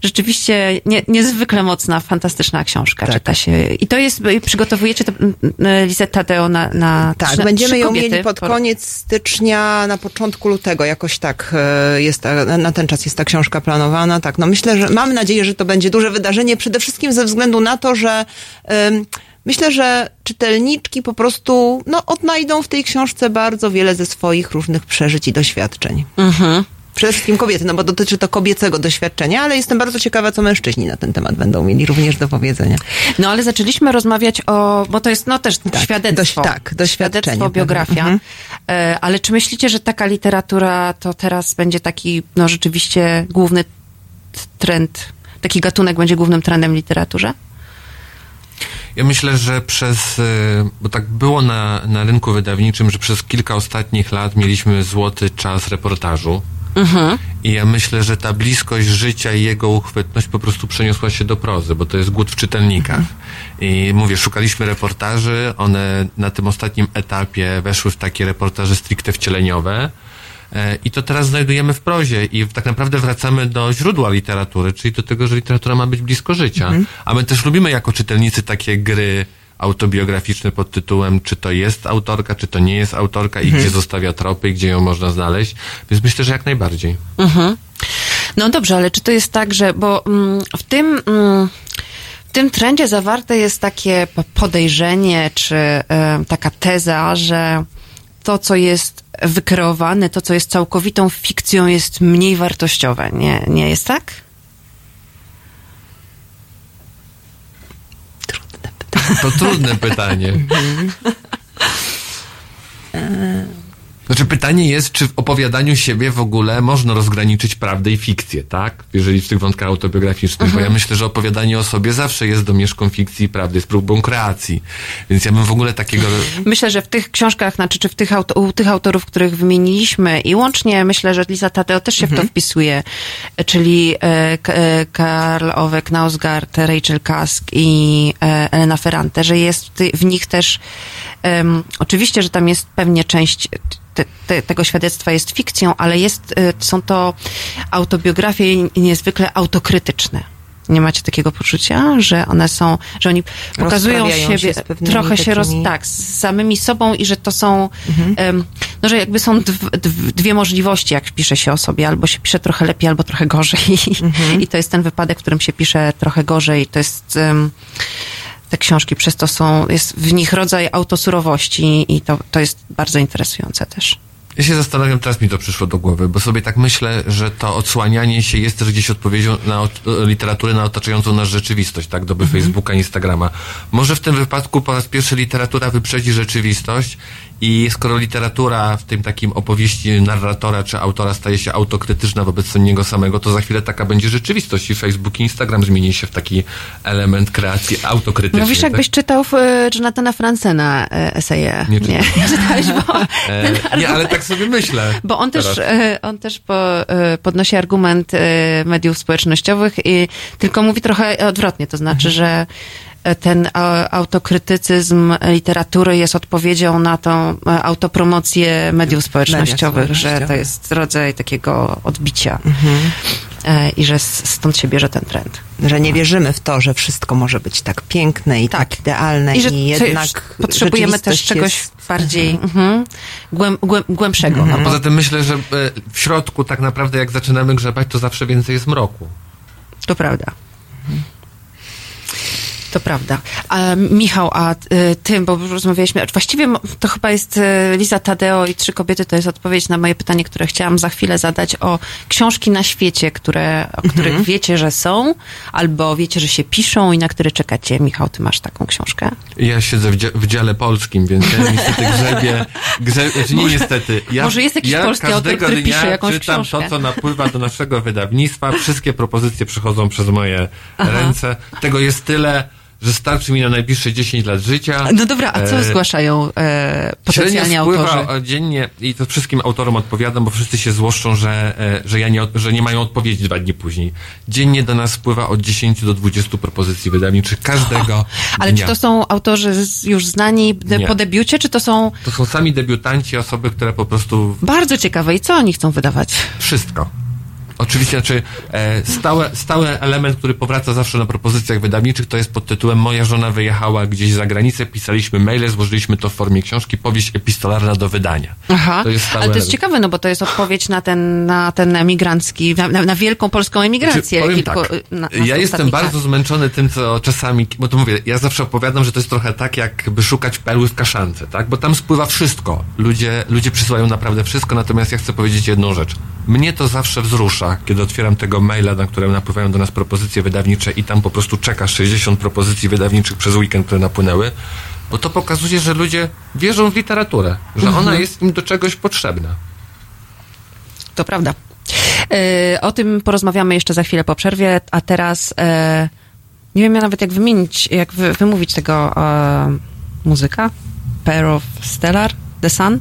rzeczywiście nie, niezwykle mocna, fantastyczna książka. Tak. Czyta się. I to jest, przygotowujecie to mm, mm, Lizę Tadeo na, na Tak, trzy, będziemy trzy ją mieli pod po- koniec stycznia, na początku lutego, jakoś tak e, jest, na ten czas jest ta książka planowana. Tak, no myślę, że mamy nadzieję, że to będzie duże wydarzenie, przede wszystkim ze względu na to, że myślę, że czytelniczki po prostu no, odnajdą w tej książce bardzo wiele ze swoich różnych przeżyć i doświadczeń. Mhm. Przede wszystkim kobiety, no bo dotyczy to kobiecego doświadczenia, ale jestem bardzo ciekawa, co mężczyźni na ten temat będą mieli również do powiedzenia. No ale zaczęliśmy rozmawiać o, bo to jest no też świadectwo. doś- tak, doświadczenie Świadectwo, biografia. Mhm. E, ale czy myślicie, że taka literatura to teraz będzie taki, no rzeczywiście główny trend, taki gatunek będzie głównym trendem w literaturze? Ja myślę, że przez, y, bo tak było na, na rynku wydawniczym, że przez kilka ostatnich lat mieliśmy złoty czas reportażu. I ja myślę, że ta bliskość życia i jego uchwytność po prostu przeniosła się do prozy, bo to jest głód w czytelnikach. I mówię, szukaliśmy reportaży, one na tym ostatnim etapie weszły w takie reportaże stricte wcieleniowe. E, I to teraz znajdujemy w prozie i tak naprawdę wracamy do źródła literatury, czyli do tego, że literatura ma być blisko życia. A my też lubimy jako czytelnicy takie gry autobiograficzne pod tytułem, czy to jest autorka, czy to nie jest autorka i gdzie zostawia tropy, i gdzie ją można znaleźć. Więc myślę, że jak najbardziej. No dobrze, ale czy to jest tak, że, bo mm, w tym, mm, w tym trendzie zawarte jest takie po- podejrzenie, czy e, taka teza, że to, co jest wykreowane, to, co jest całkowitą fikcją, jest mniej wartościowe. Nie, nie jest tak? To trudne pytanie. Znaczy pytanie jest, czy w opowiadaniu siebie w ogóle można rozgraniczyć prawdę i fikcję, tak? Jeżeli w tych wątkach autobiograficznych, bo ja myślę, że opowiadanie o sobie zawsze jest domieszką fikcji i prawdy, jest próbą kreacji. Więc ja bym w ogóle takiego... Myślę, że w tych książkach, znaczy, czy w tych, auto, u tych autorów, których wymieniliśmy i łącznie myślę, że Lisa Tadeo też się w to wpisuje, czyli e, e, Karl Ove Knausgaard, Rachel Kask i e, Elena Ferrante, że jest w, ty, w nich też em, oczywiście, że tam jest pewnie część te, te, tego świadectwa jest fikcją, ale jest, e, są to autobiografie niezwykle autokrytyczne. Nie macie takiego poczucia, że one są, że oni pokazują się siebie, pewnymi trochę się roz, takimi- tak, z samymi sobą i że to są, em, no że jakby są dw, dw, dwie możliwości, jak pisze się o sobie, albo się pisze trochę lepiej, albo trochę gorzej. I to jest ten wypadek, w którym się pisze trochę gorzej. To jest, em, te książki przez to są, jest w nich rodzaj autosurowości i to, to jest bardzo interesujące też. Ja się zastanawiam, teraz mi to przyszło do głowy, bo sobie tak myślę, że to odsłanianie się jest też gdzieś odpowiedzią na literaturę na otaczającą nas rzeczywistość, tak? Doby Facebooka, Instagrama. Może w tym wypadku po raz pierwszy literatura wyprzedzi rzeczywistość i skoro literatura w tym takim opowieści narratora czy autora staje się autokrytyczna wobec niego samego, to za chwilę taka będzie rzeczywistość i Facebook i Instagram zmieni się w taki element kreacji autokrytycznej. Mówisz, tak? jakbyś czytał e, Jonathana Francena e, eseje. Nie nie, czytałeś, bo E, nie, ale tak sobie myślę. Bo on też, teraz. e, on też po, podnosi argument mediów społecznościowych i tylko mówi trochę odwrotnie, to znaczy, że e, ten e, autokrytycyzm literatury jest odpowiedzią na tą e, autopromocję mediów społecznościowych, że to jest rodzaj takiego odbicia e, i że stąd się bierze ten trend. Że nie wierzymy w to, że wszystko może być tak piękne i tak, idealne I że i jednak potrzebujemy też czegoś jest- bardziej mhm, głęb, głęb, głębszego. A No bo, poza tym myślę, że w środku tak naprawdę jak zaczynamy grzebać, to zawsze więcej jest mroku. to prawda. To prawda. A, Michał, a y, ty, bo rozmawialiśmy, właściwie to chyba jest y, Liza Tadeo i Trzy kobiety, to jest odpowiedź na moje pytanie, które chciałam za chwilę zadać o książki na świecie, które, o których wiecie, że są, albo wiecie, że się piszą i na które czekacie. Michał, ty masz taką książkę? Ja siedzę w, dzia- w dziale polskim, więc ja niestety grzebię, grze, znaczy nie niestety. Ja, może jest jakiś ja polski autor, który pisze jakąś czytam książkę. to, co napływa do naszego wydawnictwa. Wszystkie propozycje przychodzą przez moje ręce. Tego jest tyle, że starczy mi na najbliższe 10 lat życia. No dobra, a co E, zgłaszają e, potencjalni autorzy? o- dziennie i to wszystkim autorom odpowiadam, bo wszyscy się złoszczą, że, e, że, ja nie, że nie mają odpowiedzi dwa dni później. Dziennie do nas spływa od 10 do 20 propozycji wydawniczych każdego Ale dnia. czy to są autorzy już znani Nie. po debiucie, czy to są To są sami debiutanci, osoby, które po prostu bardzo ciekawe i co oni chcą wydawać? wszystko. Oczywiście, znaczy e, stałe, stały element, który powraca zawsze na propozycjach wydawniczych, to jest pod tytułem Moja żona wyjechała gdzieś za granicę, pisaliśmy maile, złożyliśmy to w formie książki, powieść epistolarna do wydania. Aha, To jest ale to jest element. ciekawe, no bo to jest odpowiedź na ten, na ten emigrancki, na, na, na wielką polską emigrację. Znaczy, kilku- tak, na, ja jestem bardzo zmęczony tym, co czasami, bo to mówię, ja zawsze opowiadam, że to jest trochę tak, jakby szukać perły w kaszance, tak? Bo tam spływa wszystko. Ludzie, ludzie przysyłają naprawdę wszystko, natomiast ja chcę powiedzieć jedną rzecz. Mnie to zawsze wzrusza, kiedy otwieram tego maila, na którym napływają do nas propozycje wydawnicze i tam po prostu czeka 60 propozycji wydawniczych przez weekend, które napłynęły, bo to pokazuje, że ludzie wierzą w literaturę, że ona Mhm. jest im do czegoś potrzebna. To prawda. E, o tym porozmawiamy jeszcze za chwilę po przerwie, a teraz e, nie wiem ja nawet jak wymienić, jak wy, wymówić tego e, muzyka. Pair of Stellar, The Sun.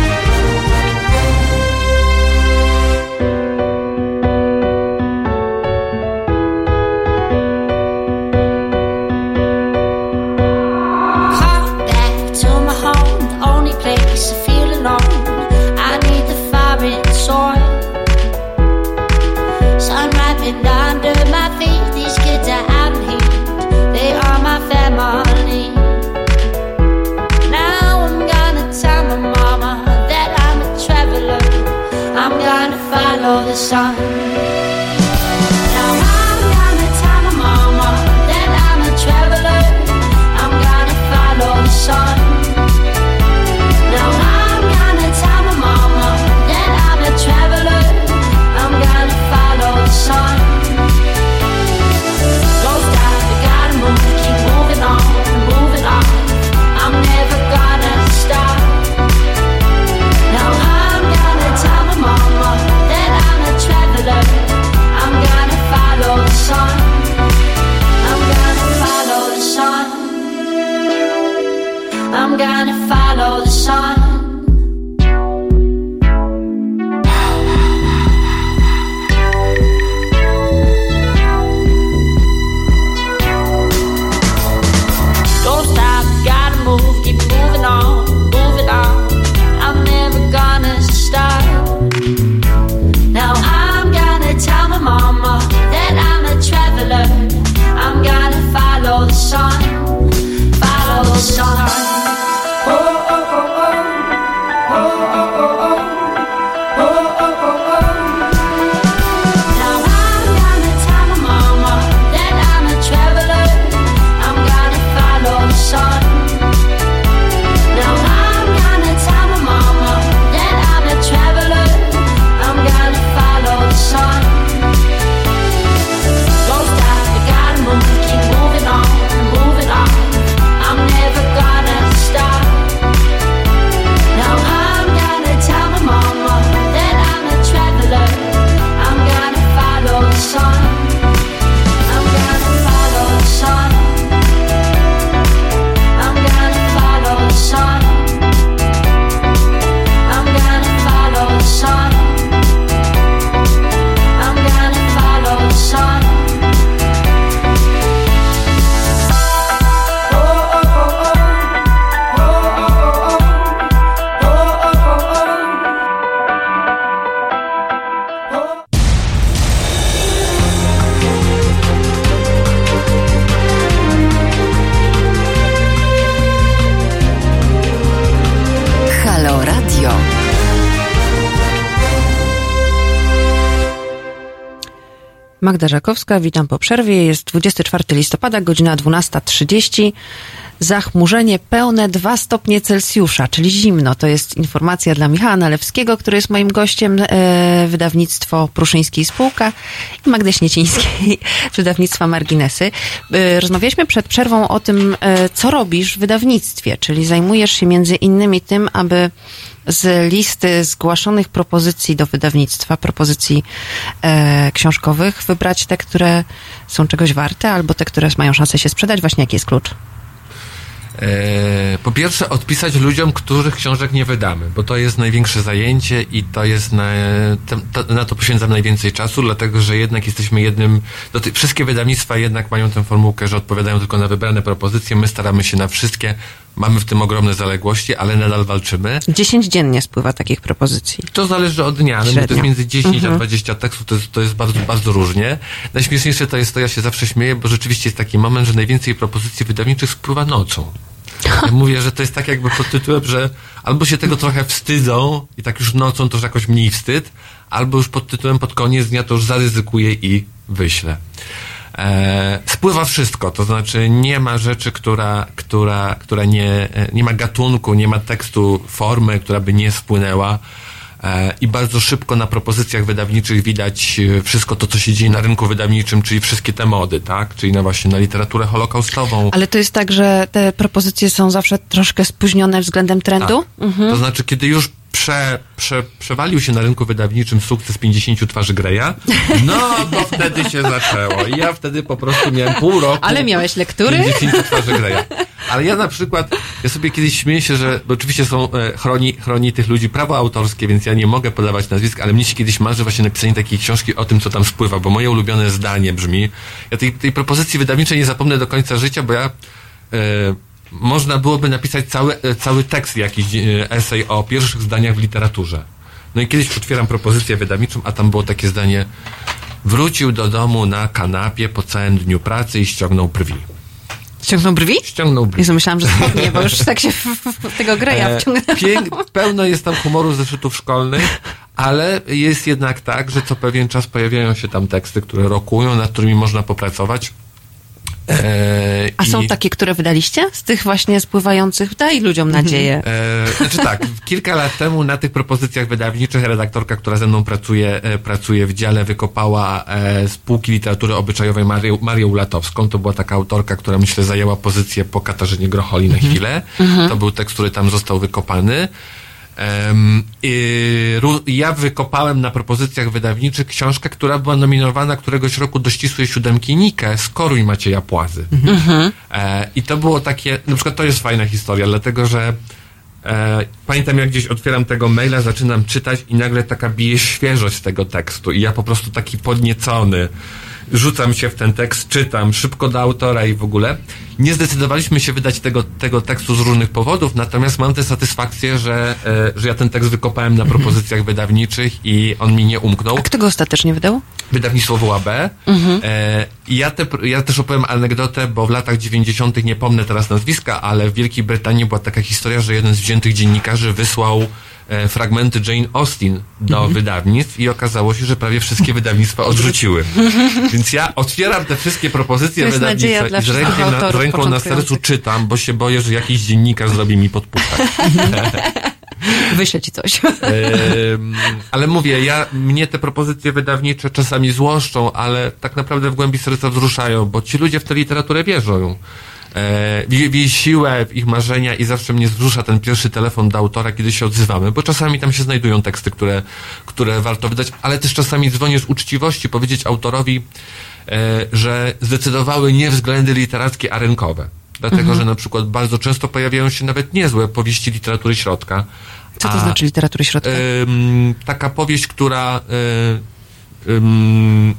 side Magda Żakowska, witam po przerwie. Jest 24 listopada, godzina 12.30. Zachmurzenie pełne 2 stopnie Celsjusza, czyli zimno. To jest informacja dla Michała Nalewskiego, który jest moim gościem, e, wydawnictwo Pruszyńskiej Spółka i Magdy Śniecińskiej, wydawnictwa Marginesy. E, rozmawialiśmy przed przerwą o tym, e, co robisz w wydawnictwie, czyli zajmujesz się między innymi tym, aby z listy zgłaszonych propozycji do wydawnictwa, propozycji e, książkowych, wybrać te, które są czegoś warte, albo te, które mają szansę się sprzedać. Właśnie jaki jest klucz? E, po pierwsze, odpisać ludziom, których książek nie wydamy, bo to jest największe zajęcie i to jest na to, na to poświęcam najwięcej czasu, dlatego że jednak jesteśmy jednym. Wszystkie wydawnictwa jednak mają tę formułkę, że odpowiadają tylko na wybrane propozycje. My staramy się na wszystkie. Mamy w tym ogromne zaległości, ale nadal walczymy. 10 dziennie spływa takich propozycji. To zależy od dnia, ale to jest między 10 mhm. a 20 tekstów, to jest, to jest bardzo, bardzo różnie. Najśmieszniejsze to jest to, ja się zawsze śmieję, bo rzeczywiście jest taki moment, że najwięcej propozycji wydawniczych spływa nocą. Mówię, że to jest tak jakby pod tytułem, że albo się tego trochę wstydzą i tak już nocą to już jakoś mniej wstyd, albo już pod tytułem pod koniec dnia to już zaryzykuję i wyślę. E, spływa wszystko, to znaczy nie ma rzeczy, która, która, która nie, e, nie ma gatunku, nie ma tekstu, formy, która by nie spłynęła. E, i bardzo szybko na propozycjach wydawniczych widać e, wszystko to, co się dzieje na rynku wydawniczym, czyli wszystkie te mody, tak? Czyli na właśnie na literaturę holokaustową. Ale to jest tak, że te propozycje są zawsze troszkę spóźnione względem trendu? Tak. Mhm. To znaczy, kiedy już prze, prze, przewalił się na rynku wydawniczym sukces 50 twarzy Greya, no bo wtedy się zaczęło. I ja wtedy po prostu miałem pół roku. Ale miałeś lektury? 50 twarzy Greya. Ale ja na przykład, ja sobie kiedyś śmieję się, że oczywiście są, e, chroni, chroni tych ludzi prawo autorskie, więc ja nie mogę podawać nazwisk, ale mnie się kiedyś marzy właśnie napisanie takiej książki o tym, co tam spływa, bo moje ulubione zdanie brzmi, ja tej, tej propozycji wydawniczej nie zapomnę do końca życia, bo ja e, można byłoby napisać cały, e, cały tekst, jakiś e, esej o pierwszych zdaniach w literaturze. No i kiedyś otwieram propozycję wydawniczą, a tam było takie zdanie wrócił do domu na kanapie po całym dniu pracy i ściągnął brwi. Ściągnął brwi? Ściągnął brwi. Jezu, myślałam, że spodnie, bo już tak się w, w tego greja e, wciągnęło. pełno jest tam humoru zeszytów szkolnych, ale jest jednak tak, że co pewien czas pojawiają się tam teksty, które rokują, nad którymi można popracować. E, A są i... takie, które wydaliście? Z tych właśnie spływających? Daj ludziom mhm. nadzieję. E, znaczy tak, kilka lat temu na tych propozycjach wydawniczych redaktorka, która ze mną pracuje, e, pracuje w dziale, wykopała e, spółki literatury obyczajowej Marię, Marię Ulatowską. To była taka autorka, która myślę zajęła pozycję po Katarzynie Grocholi na mhm. chwilę. Mhm. To był tekst, który tam został wykopany. Ja wykopałem na propozycjach wydawniczych książkę, która była nominowana któregoś roku do ścisłej siódemki Nikę, Skoruj Macieja Płazy. Mhm. E, I to było takie, na przykład to jest fajna historia, dlatego że e, pamiętam jak gdzieś otwieram tego maila, zaczynam czytać i nagle taka bije świeżość tego tekstu i ja po prostu taki podniecony rzucam się w ten tekst, czytam szybko do autora i w ogóle. Nie zdecydowaliśmy się wydać tego, tego tekstu z różnych powodów, natomiast mam tę satysfakcję, że, e, że ja ten tekst wykopałem na propozycjach wydawniczych i on mi nie umknął. A kto go ostatecznie wydał? Wydawnictwo WAB. Mhm. E, ja, te, ja też opowiem anegdotę, bo w latach 90. nie pomnę teraz nazwiska, ale w Wielkiej Brytanii była taka historia, że jeden z wziętych dziennikarzy wysłał fragmenty Jane Austen do mhm. wydawnictw i okazało się, że prawie wszystkie wydawnictwa odrzuciły. Więc ja otwieram te wszystkie propozycje wydawnictwa i z, ręką na, z ręką na sercu czytam, bo się boję, że jakiś dziennikarz zrobi mi podpuchać. Wyślę ci coś. ale mówię, ja, mnie te propozycje wydawnicze czasami złoszczą, ale tak naprawdę w głębi serca wzruszają, bo ci ludzie w tę literaturę wierzą e, w, w jej siłę, w ich marzenia i zawsze mnie wzrusza ten pierwszy telefon do autora, kiedy się odzywamy, bo czasami tam się znajdują teksty, które, które warto wydać, ale też czasami dzwonię z uczciwości powiedzieć autorowi, e, że zdecydowały nie względy literackie, a rynkowe. Dlatego, mhm. że na przykład bardzo często pojawiają się nawet niezłe powieści literatury środka. Co to znaczy literatury środka? taka powieść, która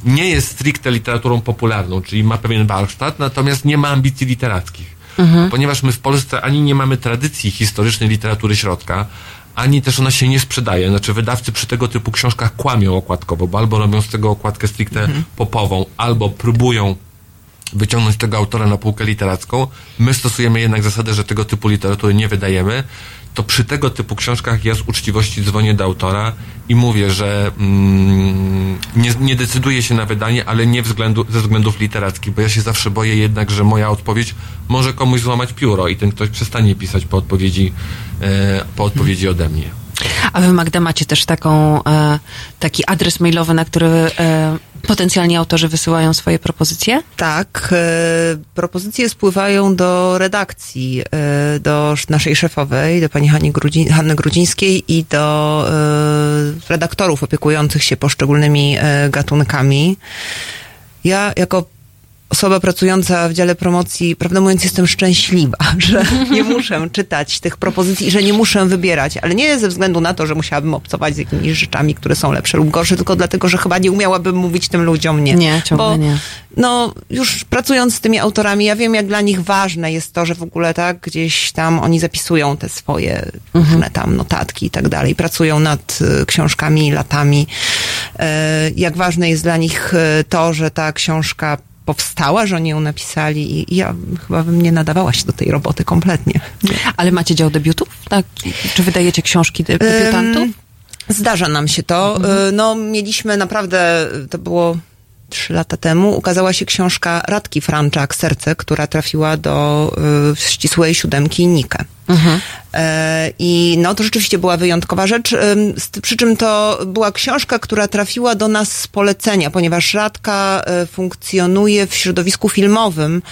nie jest stricte literaturą popularną, czyli ma pewien warsztat, natomiast nie ma ambicji literackich. Mhm. Ponieważ my w Polsce ani nie mamy tradycji historycznej literatury środka, ani też ona się nie sprzedaje. Znaczy wydawcy przy tego typu książkach kłamią okładkowo, bo albo robią z tego okładkę stricte mhm. popową, albo próbują wyciągnąć tego autora na półkę literacką. My stosujemy jednak zasadę, że tego typu literatury nie wydajemy. To przy tego typu książkach ja z uczciwości dzwonię do autora i mówię, że mm, nie, nie decyduję się na wydanie, ale nie względu, ze względów literackich, bo ja się zawsze boję jednak, że moja odpowiedź może komuś złamać pióro i ten ktoś przestanie pisać po odpowiedzi, e, po odpowiedzi ode mnie. A wy, Magda, macie też taką, e, taki adres mailowy, na który e, potencjalni autorzy wysyłają swoje propozycje? Tak, e, propozycje spływają do redakcji, e, do sz- naszej szefowej, do pani Hani Grudzi, Hanny Grudzińskiej i do e, redaktorów opiekujących się poszczególnymi e, gatunkami. Ja jako osoba pracująca w dziale promocji, prawdę mówiąc, jestem szczęśliwa, że nie muszę czytać tych propozycji, że nie muszę wybierać, ale nie ze względu na to, że musiałabym obcować z jakimiś rzeczami, które są lepsze lub gorsze, tylko dlatego, że chyba nie umiałabym mówić tym ludziom nie. Nie, ciągle Bo, nie. No, już pracując z tymi autorami, ja wiem, jak dla nich ważne jest to, że w ogóle tak gdzieś tam oni zapisują te swoje różne tam notatki i tak dalej, pracują nad y, książkami latami. E, jak ważne jest dla nich e, to, że ta książka powstała, że oni ją napisali i i ja chyba bym nie nadawała się do tej roboty kompletnie. Ale macie dział debiutów? Tak? Czy wydajecie książki de- debiutantów? Ym, Zdarza nam się to. Y, No, mieliśmy naprawdę, to było trzy lata temu, ukazała się książka Radki Franczak, Serce, która trafiła do y, ścisłej siódemki Nike. E, I no to rzeczywiście była wyjątkowa rzecz, przy czym to była książka, która trafiła do nas z polecenia, ponieważ Radka e, funkcjonuje w środowisku filmowym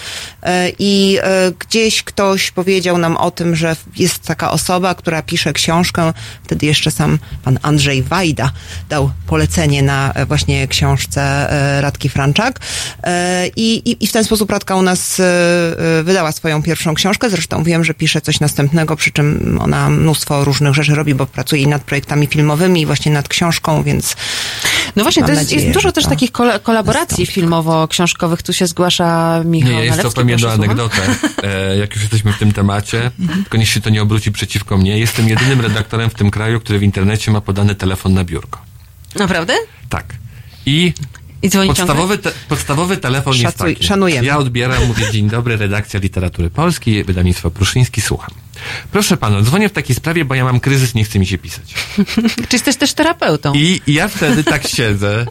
e, i e, gdzieś ktoś powiedział nam o tym, że jest taka osoba, która pisze książkę, wtedy jeszcze sam pan Andrzej Wajda dał polecenie na e, właśnie książce e, Radki Franczak. E, i, i, i w ten sposób Radka u nas e, e, wydała swoją pierwszą książkę, zresztą wiem, że pisze coś następnego, przy czym ona mnóstwo różnych rzeczy robi, bo pracuje i nad projektami filmowymi, i właśnie nad książką, więc No właśnie, to jest, nadzieję, jest dużo też to takich kola- kolaboracji filmowo-książkowych. Tu się zgłasza Michał Nie, ja jeszcze Nalewski. opowiem jedną anegdotę, e, jak już jesteśmy w tym temacie, tylko niech się to nie obróci przeciwko mnie. Jestem jedynym redaktorem w tym kraju, który w internecie ma podany telefon na biurko. Naprawdę? Tak. I I podstawowy, te, podstawowy telefon jest Szacuj- taki. szanujemy. Ja odbieram, mówię, dzień dobry, redakcja literatury polskiej, wydawnictwo Pruszyński, słucham. Proszę pana, dzwonię w takiej sprawie, bo ja mam kryzys, nie chce mi się pisać. Czy jesteś też terapeutą? I ja wtedy tak siedzę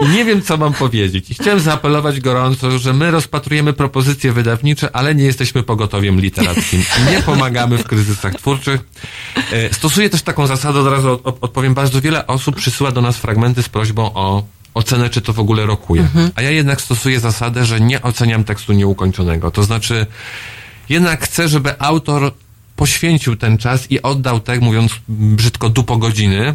i nie wiem, co mam powiedzieć. I chciałem zaapelować gorąco, że my rozpatrujemy propozycje wydawnicze, ale nie jesteśmy pogotowiem literackim. I nie pomagamy w kryzysach twórczych. E, Stosuję też taką zasadę, od razu od- odpowiem, bardzo wiele osób przysyła do nas fragmenty z prośbą o ocenę, czy to w ogóle rokuje. A ja jednak stosuję zasadę, że nie oceniam tekstu nieukończonego. To znaczy, jednak chcę, żeby autor poświęcił ten czas i oddał tak, mówiąc brzydko, dupo godziny,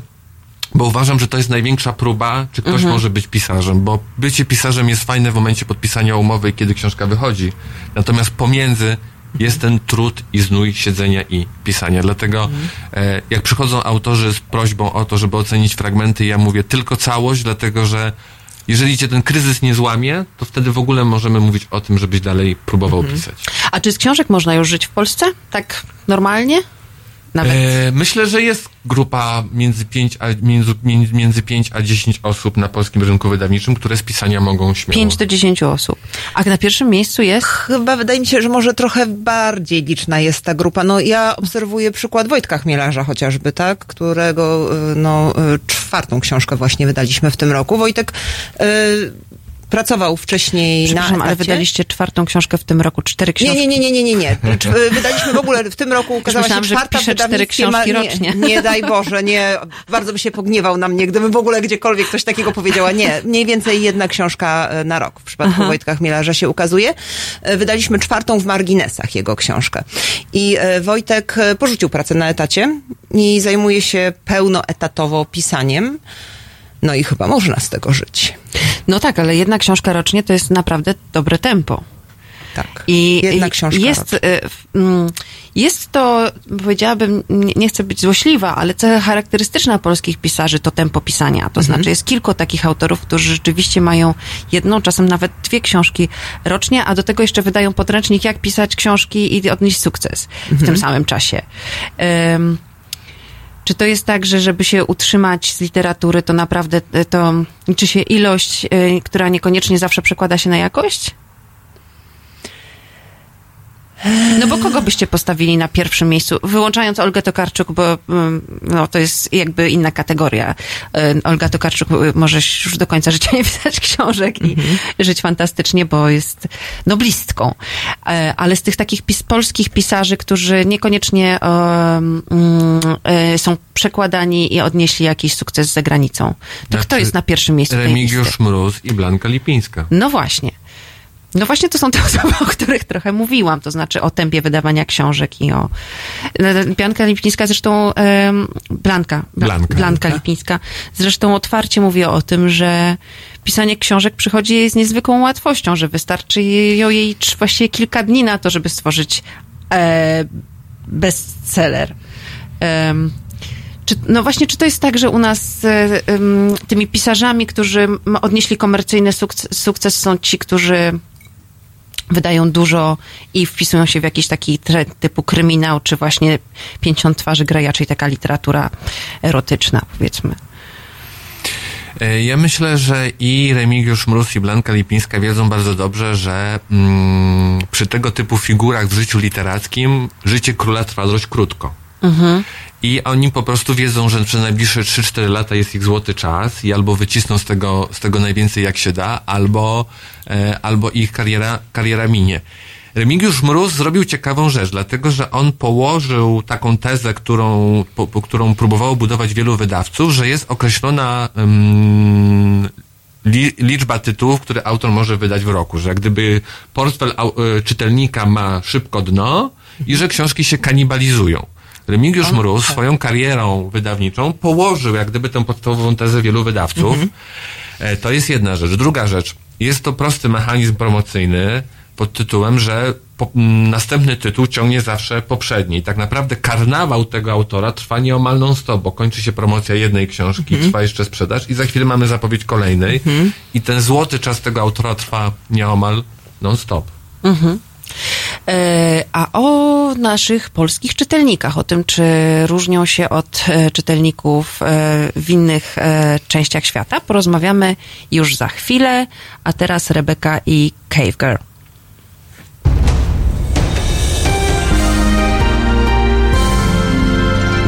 bo uważam, że to jest największa próba, czy ktoś Mhm. może być pisarzem, bo bycie pisarzem jest fajne w momencie podpisania umowy kiedy książka wychodzi. Natomiast pomiędzy jest ten trud i znój siedzenia i pisania. Dlatego Mhm. e, jak przychodzą autorzy z prośbą o to, żeby ocenić fragmenty, ja mówię tylko całość, dlatego że jeżeli cię ten kryzys nie złamie, to wtedy w ogóle możemy mówić o tym, żebyś dalej próbował Mhm. pisać. A czy z książek można już żyć w Polsce? Tak normalnie? Nawet. E, myślę, że jest grupa między 5 a, między, między, między 5 a 10 osób na polskim rynku wydawniczym, które z pisania mogą śmiało. 5 do 10 osób. A na pierwszym miejscu jest? Chyba wydaje mi się, że może trochę bardziej liczna jest ta grupa. No ja obserwuję przykład Wojtka Chmielarza chociażby, tak, którego y, no, y, czwartą książkę właśnie wydaliśmy w tym roku. Wojtek y, pracował wcześniej na Przepraszam, ale etacie. wydaliście czwartą książkę w tym roku, cztery Nie, książki. nie, nie, nie, nie, nie. Y, Wydaliśmy w ogóle w tym roku ukazała myślałam, się że czwarta w cztery książki ma- rocznie. Nie, nie daj Boże, nie. Bardzo by się pogniewał na mnie, gdybym w ogóle gdziekolwiek coś takiego powiedziała. Nie, mniej więcej jedna książka e, na rok w przypadku Aha. Wojtka Chmielarza się ukazuje. E, Wydaliśmy czwartą w marginesach jego książkę. I e, Wojtek porzucił pracę na etacie i zajmuje się pełnoetatowo pisaniem. No i chyba można z tego żyć. No tak, ale jedna książka rocznie to jest naprawdę dobre tempo. Tak. I Jedna książka jest, rocznie. w- mm, jest to, powiedziałabym, nie, chcę być złośliwa, ale cecha charakterystyczna polskich pisarzy to tempo pisania. To znaczy jest kilku takich autorów, którzy rzeczywiście mają jedną, czasem nawet dwie książki rocznie, a do tego jeszcze wydają podręcznik, jak pisać książki i odnieść sukces w tym samym czasie. Ym, czy to jest tak, że żeby się utrzymać z literatury, to naprawdę y, to liczy się ilość, y, która niekoniecznie zawsze przekłada się na jakość? No bo kogo byście postawili na pierwszym miejscu? Wyłączając Olgę Tokarczuk, bo mm, no, to jest jakby inna kategoria. Olga Tokarczuk y, może już do końca życia nie pisać książek i żyć fantastycznie, bo jest noblistką. E, Ale z tych takich pis polskich pisarzy, którzy niekoniecznie um, e, są przekładani i odnieśli jakiś sukces za granicą. To kto Znaczy, jest na pierwszym miejscu? Remigiusz Mróz i Blanka Lipińska. No właśnie. No właśnie to są te osoby, o których trochę mówiłam, to znaczy o tempie wydawania książek i o... no, Bianka Lipińska zresztą, em, Blanka, Bla- Blanka, Blanka? Lipińska, zresztą otwarcie mówi o tym, że pisanie książek przychodzi jej z niezwykłą łatwością, że wystarczy jej, jej właściwie kilka dni na to, żeby stworzyć e, bestseller. Em, czy, no właśnie, czy to jest tak, że u nas e, tymi pisarzami, którzy odnieśli komercyjny sukces, sukces są ci, którzy wydają dużo i wpisują się w jakiś taki trend typu kryminał, czy właśnie 50 twarzy graja, czyli taka literatura erotyczna, powiedzmy. E, Ja myślę, że i Remigiusz Mróz i Blanka Lipińska wiedzą bardzo dobrze, że mm, przy tego typu figurach w życiu literackim życie króla trwa dość krótko. I oni po prostu wiedzą, że przez najbliższe 3-4 lata jest ich złoty czas i albo wycisną z tego, z tego najwięcej jak się da, albo, e, albo ich kariera, kariera minie. Remigiusz Mróz zrobił ciekawą rzecz, dlatego że on położył taką tezę, którą, po, po, którą próbowało budować wielu wydawców, że jest określona um, li, liczba tytułów, które autor może wydać w roku, że gdyby portfel e, czytelnika ma szybko dno i że książki się kanibalizują. Remigiusz Mróz swoją karierą wydawniczą położył jak gdyby tę podstawową tezę wielu wydawców. E, To jest jedna rzecz. Druga rzecz. Jest to prosty mechanizm promocyjny pod tytułem, że po, następny tytuł ciągnie zawsze poprzedni. Tak naprawdę karnawał tego autora trwa nieomal non-stop, bo kończy się promocja jednej książki, trwa jeszcze sprzedaż i za chwilę mamy zapowiedź kolejnej i ten złoty czas tego autora trwa nieomal non-stop. E, A o naszych polskich czytelnikach, o tym, czy różnią się od e, czytelników e, w innych e, częściach świata, porozmawiamy już za chwilę, a teraz Rebeka i Cave Girl.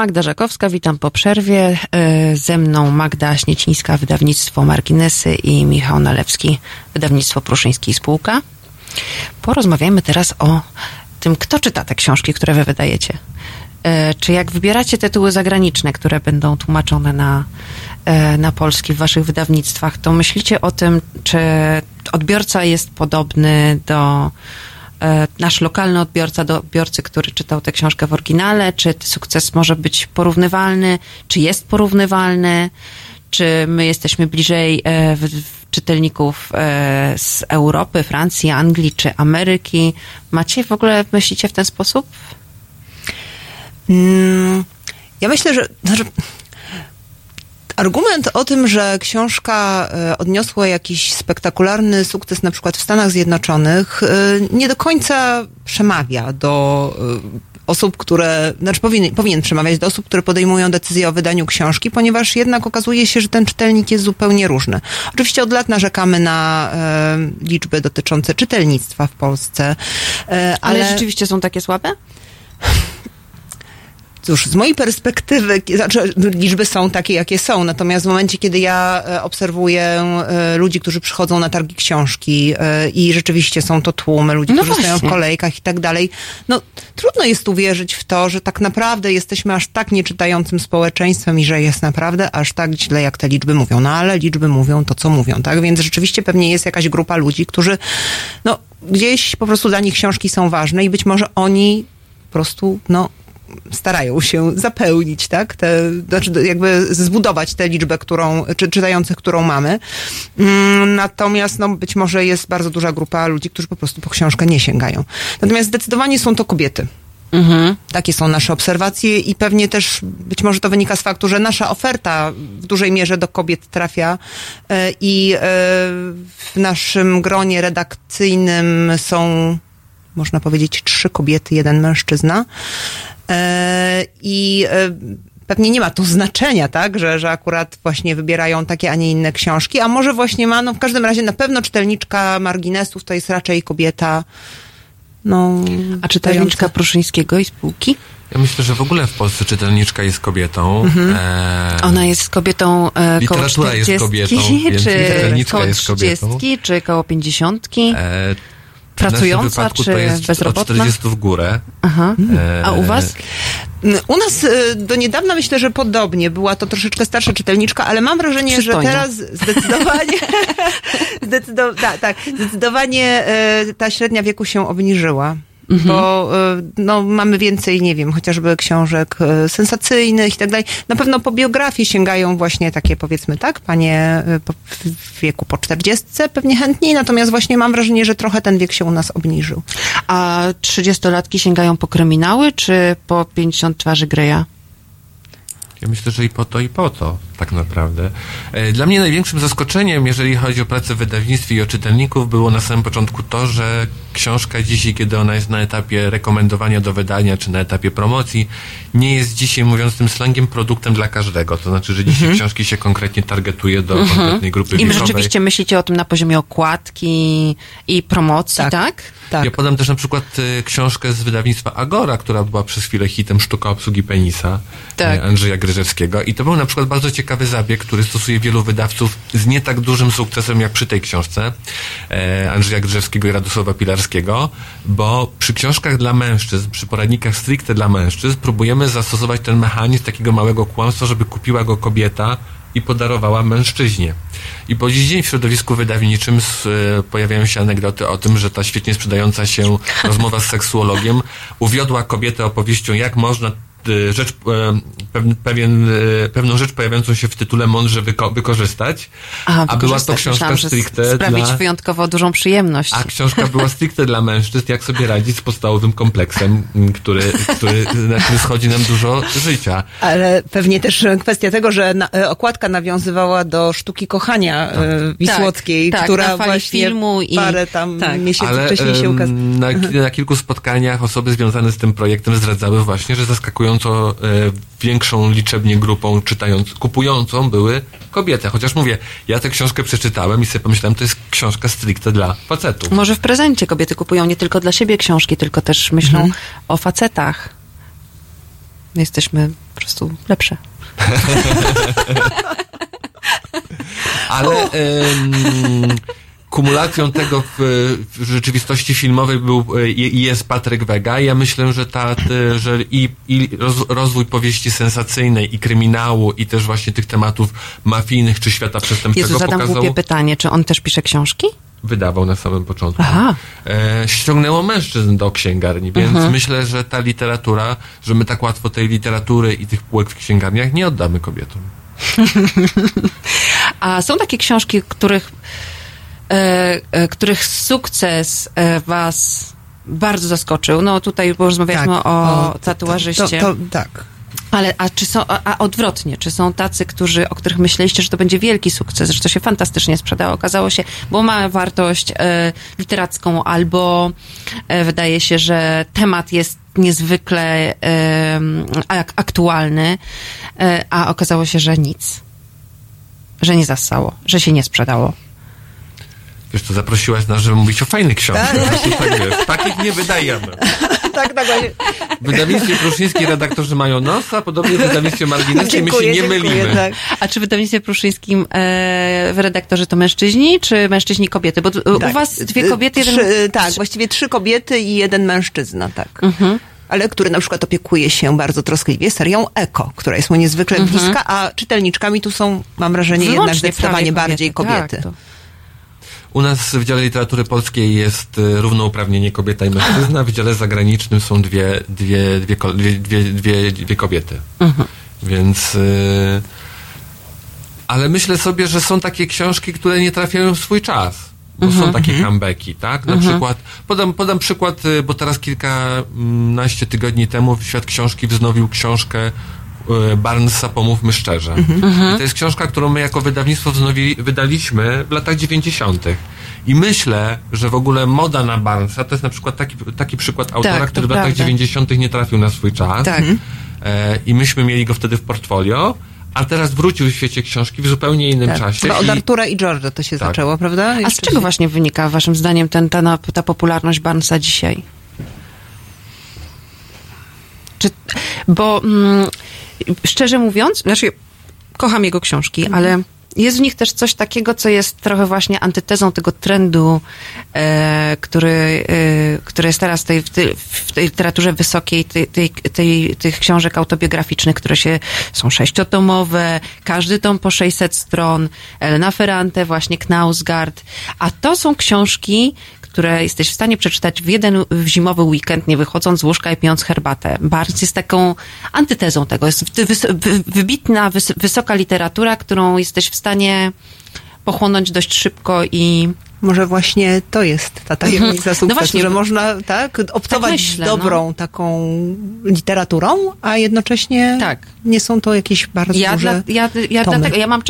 Magda Żakowska, witam po przerwie. E, Ze mną Magda Śniecińska, wydawnictwo Marginesy i Michał Nalewski, wydawnictwo Pruszyński Spółka. Porozmawiajmy teraz o tym, kto czyta te książki, które wy wydajecie. E, Czy jak wybieracie tytuły zagraniczne, które będą tłumaczone na, e, na polski w waszych wydawnictwach, to myślicie o tym, czy odbiorca jest podobny do nasz lokalny odbiorca do odbiorcy, który czytał tę książkę w oryginale, czy sukces może być porównywalny, czy jest porównywalny, czy my jesteśmy bliżej e, czytelników e, z Europy, Francji, Anglii czy Ameryki. Macie w ogóle, myślicie w ten sposób? Mm, Ja myślę, że znaczy, argument o tym, że książka e, odniosła jakiś spektakularny sukces na przykład w Stanach Zjednoczonych, e, nie do końca przemawia do e, osób, które, znaczy powinien, powinien przemawiać do osób, które podejmują decyzję o wydaniu książki, ponieważ jednak okazuje się, że ten czytelnik jest zupełnie różny. Oczywiście od lat narzekamy na e, liczby dotyczące czytelnictwa w Polsce, e, Ale, ale rzeczywiście są takie słabe? Cóż, z mojej perspektywy, znaczy liczby są takie, jakie są, natomiast w momencie, kiedy ja e, obserwuję e, ludzi, którzy przychodzą na targi książki e, i rzeczywiście są to tłumy, ludzi, No którzy stoją w właśnie. kolejkach i tak dalej, no trudno jest uwierzyć w to, że tak naprawdę jesteśmy aż tak nieczytającym społeczeństwem i że jest naprawdę aż tak źle, jak te liczby mówią. No ale liczby mówią to, co mówią, tak? Więc rzeczywiście pewnie jest jakaś grupa ludzi, którzy, no gdzieś po prostu dla nich książki są ważne i być może oni po prostu, no starają się zapełnić, tak? Te, znaczy jakby zbudować tę liczbę, którą, czy, czytających, którą mamy. Mm, Natomiast no, być może jest bardzo duża grupa ludzi, którzy po prostu po książkę nie sięgają. Natomiast zdecydowanie są to kobiety. Takie są nasze obserwacje i pewnie też być może to wynika z faktu, że nasza oferta w dużej mierze do kobiet trafia e, i e, w naszym gronie redakcyjnym są, można powiedzieć, trzy kobiety, jeden mężczyzna. E, I e, pewnie nie ma to znaczenia, tak, że, że akurat właśnie wybierają takie, a nie inne książki, a może właśnie ma, no w każdym razie na pewno czytelniczka marginesów to jest raczej kobieta, no... A czytelniczka Pruszyńskiego i Spółki? Ja myślę, że w ogóle w Polsce czytelniczka jest kobietą. Mhm. E, Ona jest kobietą e, koło Literatura jest 40, kobietą, czy czytelniczka koło jest kobietą. 30, czy koło 50? e, w Pracująca, wypadku czy to jest bezrobotna? od 40 w górę. Aha. E, A u was? U nas y, do niedawna myślę, że podobnie. Była to troszeczkę starsza czytelniczka, ale mam wrażenie, że teraz zdecydowanie, zdecydo, tak, tak, zdecydowanie y, ta średnia wieku się obniżyła. Bo y, no, mamy więcej, nie wiem, chociażby książek y, sensacyjnych i tak dalej. Na pewno po biografii sięgają właśnie takie, powiedzmy tak, panie y, w wieku po 40 pewnie chętniej, natomiast właśnie mam wrażenie, że trochę ten wiek się u nas obniżył. A 30-latki sięgają po kryminały, czy po 50 twarzy Greya? Ja myślę, że i po to, i po to, tak naprawdę. E, Dla mnie największym zaskoczeniem, jeżeli chodzi o pracę w wydawnictwie i o czytelników, było na samym początku to, że książka dzisiaj, kiedy ona jest na etapie rekomendowania do wydania, czy na etapie promocji, nie jest dzisiaj, mówiąc tym slangiem, produktem dla każdego. To znaczy, że dzisiaj książki się konkretnie targetuje do konkretnej grupy I wiekowej. rzeczywiście myślicie o tym na poziomie okładki i promocji, tak? Tak. Tak. Ja podam też na przykład e, książkę z wydawnictwa Agora, która była przez chwilę hitem Sztuka obsługi penisa Tak. e, Andrzeja Gryżewskiego. I to był na przykład bardzo ciekawy zabieg, który stosuje wielu wydawców z nie tak dużym sukcesem jak przy tej książce e, Andrzeja Gryżewskiego i Radosława Bo przy książkach dla mężczyzn, przy poradnikach stricte dla mężczyzn próbujemy zastosować ten mechanizm takiego małego kłamstwa, żeby kupiła go kobieta i podarowała mężczyźnie. I po dziś dzień w środowisku wydawniczym e, pojawiają się anegdoty o tym, że ta świetnie sprzedająca się rozmowa z seksuologiem uwiodła kobietę opowieścią, jak można rzecz, e, pew- pewien, e, pewną rzecz pojawiającą się w tytule mądrze wyko- wykorzystać, A, a była to książka Myślałam, stricte sprawić dla... wyjątkowo dużą przyjemność. A książka była stricte dla mężczyzn, jak sobie radzić z podstawowym kompleksem, który, który, na który schodzi nam dużo życia. Ale pewnie też kwestia tego, że na, e, okładka nawiązywała do sztuki kochania e, Wisłockiej, tak, która na fali właśnie filmu i- parę tam tak. miesięcy Ale wcześniej się ukazała. na, na kilku spotkaniach osoby związane z tym projektem zdradzały właśnie, że zaskakująco e, większą liczebnie grupą czytając, kupującą były kobiety. Chociaż mówię, ja tę książkę przeczytałem i sobie pomyślałem, to jest książka stricte dla facetów. Może w prezencie kobiety kupują nie tylko dla siebie książki, tylko też myślą Mhm. o facetach. Jesteśmy po prostu lepsze. Ale kumulacją tego w, w rzeczywistości filmowej był e, i jest Patryk Wega. Ja myślę, że ta, że i, i roz, rozwój powieści sensacyjnej i kryminału i też właśnie tych tematów mafijnych czy świata przestępczego Jezu, zadam pokazał, głupie pytanie, czy on też pisze książki? wydawał na samym początku. Aha. E, ściągnęło mężczyzn do księgarni, więc Mhm. myślę, że ta literatura, że my tak łatwo tej literatury i tych półek w księgarniach nie oddamy kobietom. A są takie książki, których, których sukces e, was bardzo zaskoczył. No tutaj porozmawialiśmy Tak, o, o- tatuażyście. To, to, tak. Ale a czy są, a, a odwrotnie, czy są tacy, którzy, o których myśleliście, że to będzie wielki sukces, że to się fantastycznie sprzedało? Okazało się, bo ma wartość e, literacką, albo e, wydaje się, że temat jest niezwykle e, ak- aktualny, e, a okazało się, że nic. Że nie zasało, że się nie sprzedało. Wiesz, to zaprosiłaś nas, żeby mówić o fajnych książkach. Tak. Tak, tak wiesz, takich nie wydajemy. tak, tak właśnie. W wydawnictwie Pruszyńskiej redaktorzy mają nos, a podobnie w wydawnictwie Marginesy my się nie dziękuję, mylimy. tak. A czy w wydawnictwie pruszyńskim e, redaktorzy to mężczyźni, czy mężczyźni kobiety? Bo u Tak. was dwie kobiety, jeden... Trzy, tak, właściwie trzy kobiety i jeden mężczyzna, tak. Ale który na przykład opiekuje się bardzo troskliwie serią Eko, która jest mu niezwykle bliska, a czytelniczkami tu są, mam wrażenie, jednak Wyłącznie zdecydowanie prawie bardziej kobiety. Tak, to- U nas w Wydziale Literatury Polskiej jest y, równouprawnienie kobieta i mężczyzna. W Wydziale Zagranicznym są dwie, dwie, dwie, dwie, dwie, dwie, kobiety. Więc... Y, ale myślę sobie, że są takie książki, które nie trafiają w swój czas. Bo są takie comebacki, tak? Na przykład, podam, podam przykład, y, bo teraz kilkanaście tygodni temu Świat Książki wznowił książkę Barnesa Pomówmy Szczerze. I to jest książka, którą my jako wydawnictwo wznowili, wydaliśmy w latach 90. I myślę, że w ogóle moda na Barnesa to jest na przykład taki, taki przykład autora, Tak, który w latach prawda. 90. nie trafił na swój czas. Tak. E, I myśmy mieli go wtedy w portfolio, a teraz wrócił w świecie książki w zupełnie innym Tak. czasie. Chyba od i- Artura i George'a to się Tak. zaczęło, prawda? A z Jeszcze czego właśnie wynika waszym zdaniem ten, ta, ta popularność Barnesa dzisiaj? Czy, bo mm, szczerze mówiąc, znaczy kocham jego książki, ale jest w nich też coś takiego, co jest trochę właśnie antytezą tego trendu, e, który, e, który jest teraz tej, w, tej, w tej literaturze wysokiej, tej, tej, tej, tych książek autobiograficznych, które się są sześciotomowe, każdy tom po 600 stron, Elena Ferrante, właśnie Knausgard, a to są książki, które jesteś w stanie przeczytać w jeden w zimowy weekend, nie wychodząc z łóżka i pijąc herbatę. Barnes jest taką antytezą tego. Jest wybitna, wys- wysoka literatura, którą jesteś w stanie pochłonąć dość szybko i Może właśnie to jest ta tajemnica Mhm. sukcesu, No właśnie, że można tak obcować myślę, z dobrą taką literaturą, a jednocześnie Tak. nie są to jakieś bardzo Ja, duże dla, ja, ja tomy. dlatego, ja mam,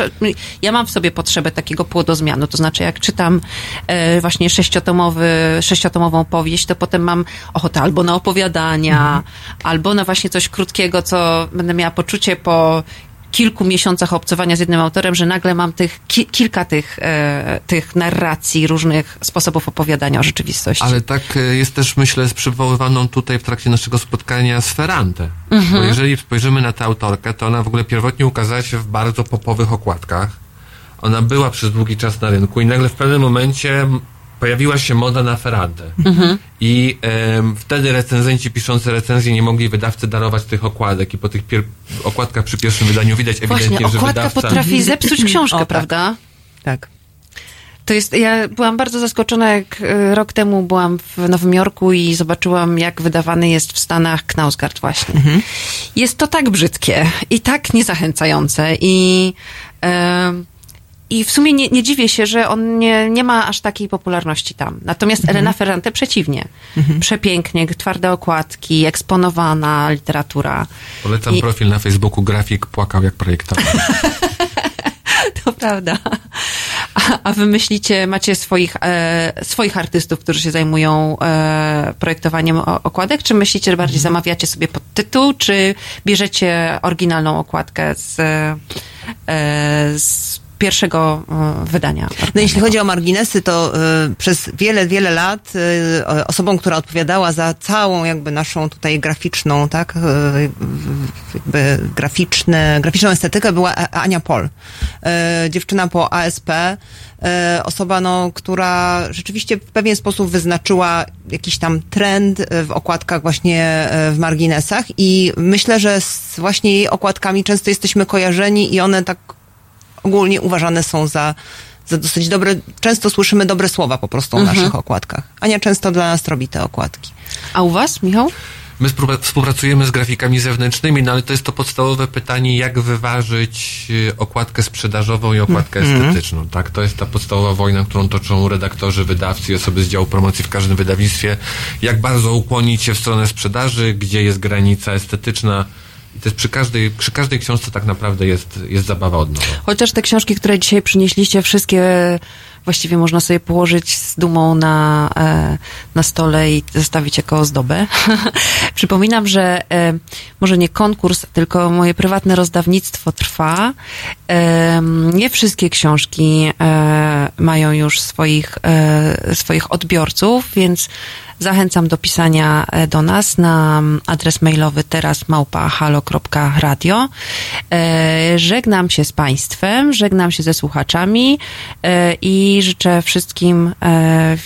ja mam w sobie potrzebę takiego płodozmianu, to znaczy jak czytam e, właśnie sześciotomowy, sześciotomową powieść, to potem mam ochotę albo na opowiadania, Mhm. albo na właśnie coś krótkiego, co będę miała poczucie po kilku miesiącach obcowania z jednym autorem, że nagle mam tych ki- kilka tych, e, tych narracji, różnych sposobów opowiadania o rzeczywistości. Ale tak e, jest też, myślę, z przywoływaną tutaj w trakcie naszego spotkania z Ferrante. Mhm. Bo jeżeli spojrzymy na tę autorkę, to ona w ogóle pierwotnie ukazała się w bardzo popowych okładkach. Ona była przez długi czas na rynku i nagle w pewnym momencie pojawiła się moda na Ferrante. Mhm. I wtedy recenzenci piszący recenzje nie mogli wydawcy darować tych okładek i po tych pier- okładkach przy pierwszym wydaniu widać ewidentnie, Właśnie, że okładka wydawca... potrafi zepsuć książkę, O, tak. prawda? Tak. To jest, ja byłam bardzo zaskoczona, jak e, rok temu byłam w Nowym Jorku i zobaczyłam, jak wydawany jest w Stanach Knausgard właśnie. Jest to tak brzydkie i tak niezachęcające i, e, i w sumie nie, nie dziwię się, że on nie, nie ma aż takiej popularności tam. Natomiast Elena Ferrante przeciwnie. Przepięknie, twarde okładki, eksponowana literatura. Polecam I- profil na Facebooku, grafik płakał jak projektant. To prawda. a, a wy myślicie, macie swoich, e, swoich artystów, którzy się zajmują e, projektowaniem o, okładek, czy myślicie, że bardziej zamawiacie sobie pod tytuł, czy bierzecie oryginalną okładkę z, e, z pierwszego e, wydania? No jeśli chodzi o marginesy, to y, przez wiele, wiele lat o- osobą, która odpowiadała za całą jakby naszą tutaj graficzną, tak, jakby graficzne, graficzną estetykę była Ania Pol. Dziewczyna po ASP, osoba, no, która rzeczywiście w pewien sposób wyznaczyła jakiś tam trend w okładkach właśnie w marginesach i myślę, że z właśnie jej okładkami często jesteśmy kojarzeni i one tak ogólnie uważane są za, za dosyć dobre. Często słyszymy dobre słowa po prostu o Mhm. naszych okładkach. Ania często dla nas robi te okładki. A u was, Michał? My współpracujemy z grafikami zewnętrznymi, no ale to jest to podstawowe pytanie, jak wyważyć y, okładkę sprzedażową i okładkę Mhm. estetyczną. Tak, to jest ta podstawowa wojna, którą toczą redaktorzy, wydawcy i osoby z działu promocji w każdym wydawnictwie. Jak bardzo ukłonić się w stronę sprzedaży, gdzie jest granica estetyczna. I jest przy każdej, przy każdej książce tak naprawdę jest, jest zabawa od nowa. Chociaż te książki, które dzisiaj przynieśliście, wszystkie właściwie można sobie położyć z dumą na, e, na stole i zostawić jako ozdobę. Przypominam, że e, może nie konkurs, tylko moje prywatne rozdawnictwo trwa. E, Nie wszystkie książki mają już swoich, swoich odbiorców, więc zachęcam do pisania e, do nas na adres mailowy teraz małpa halo.radio. E, Żegnam się z Państwem, żegnam się ze słuchaczami e, i życzę wszystkim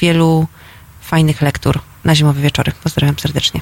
wielu fajnych lektur na zimowe wieczory. Pozdrawiam serdecznie.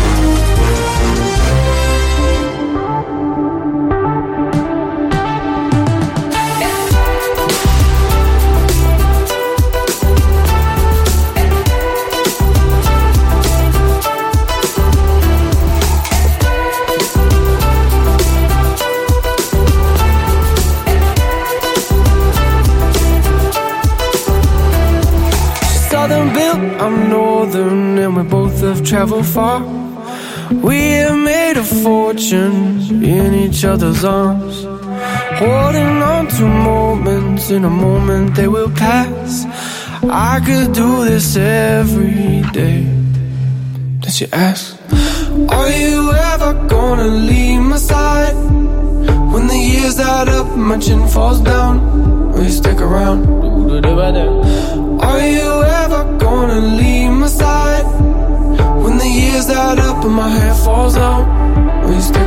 I'm northern, and we both have traveled far. We have made a fortune in each other's arms, holding on to moments. In a moment, they will pass. I could do this every day. Did she ask? Are you ever gonna leave my side? When the years add up, my chin falls down. You stick around? Are you ever gonna leave my side? When the years add up and my hair falls out, you stick around?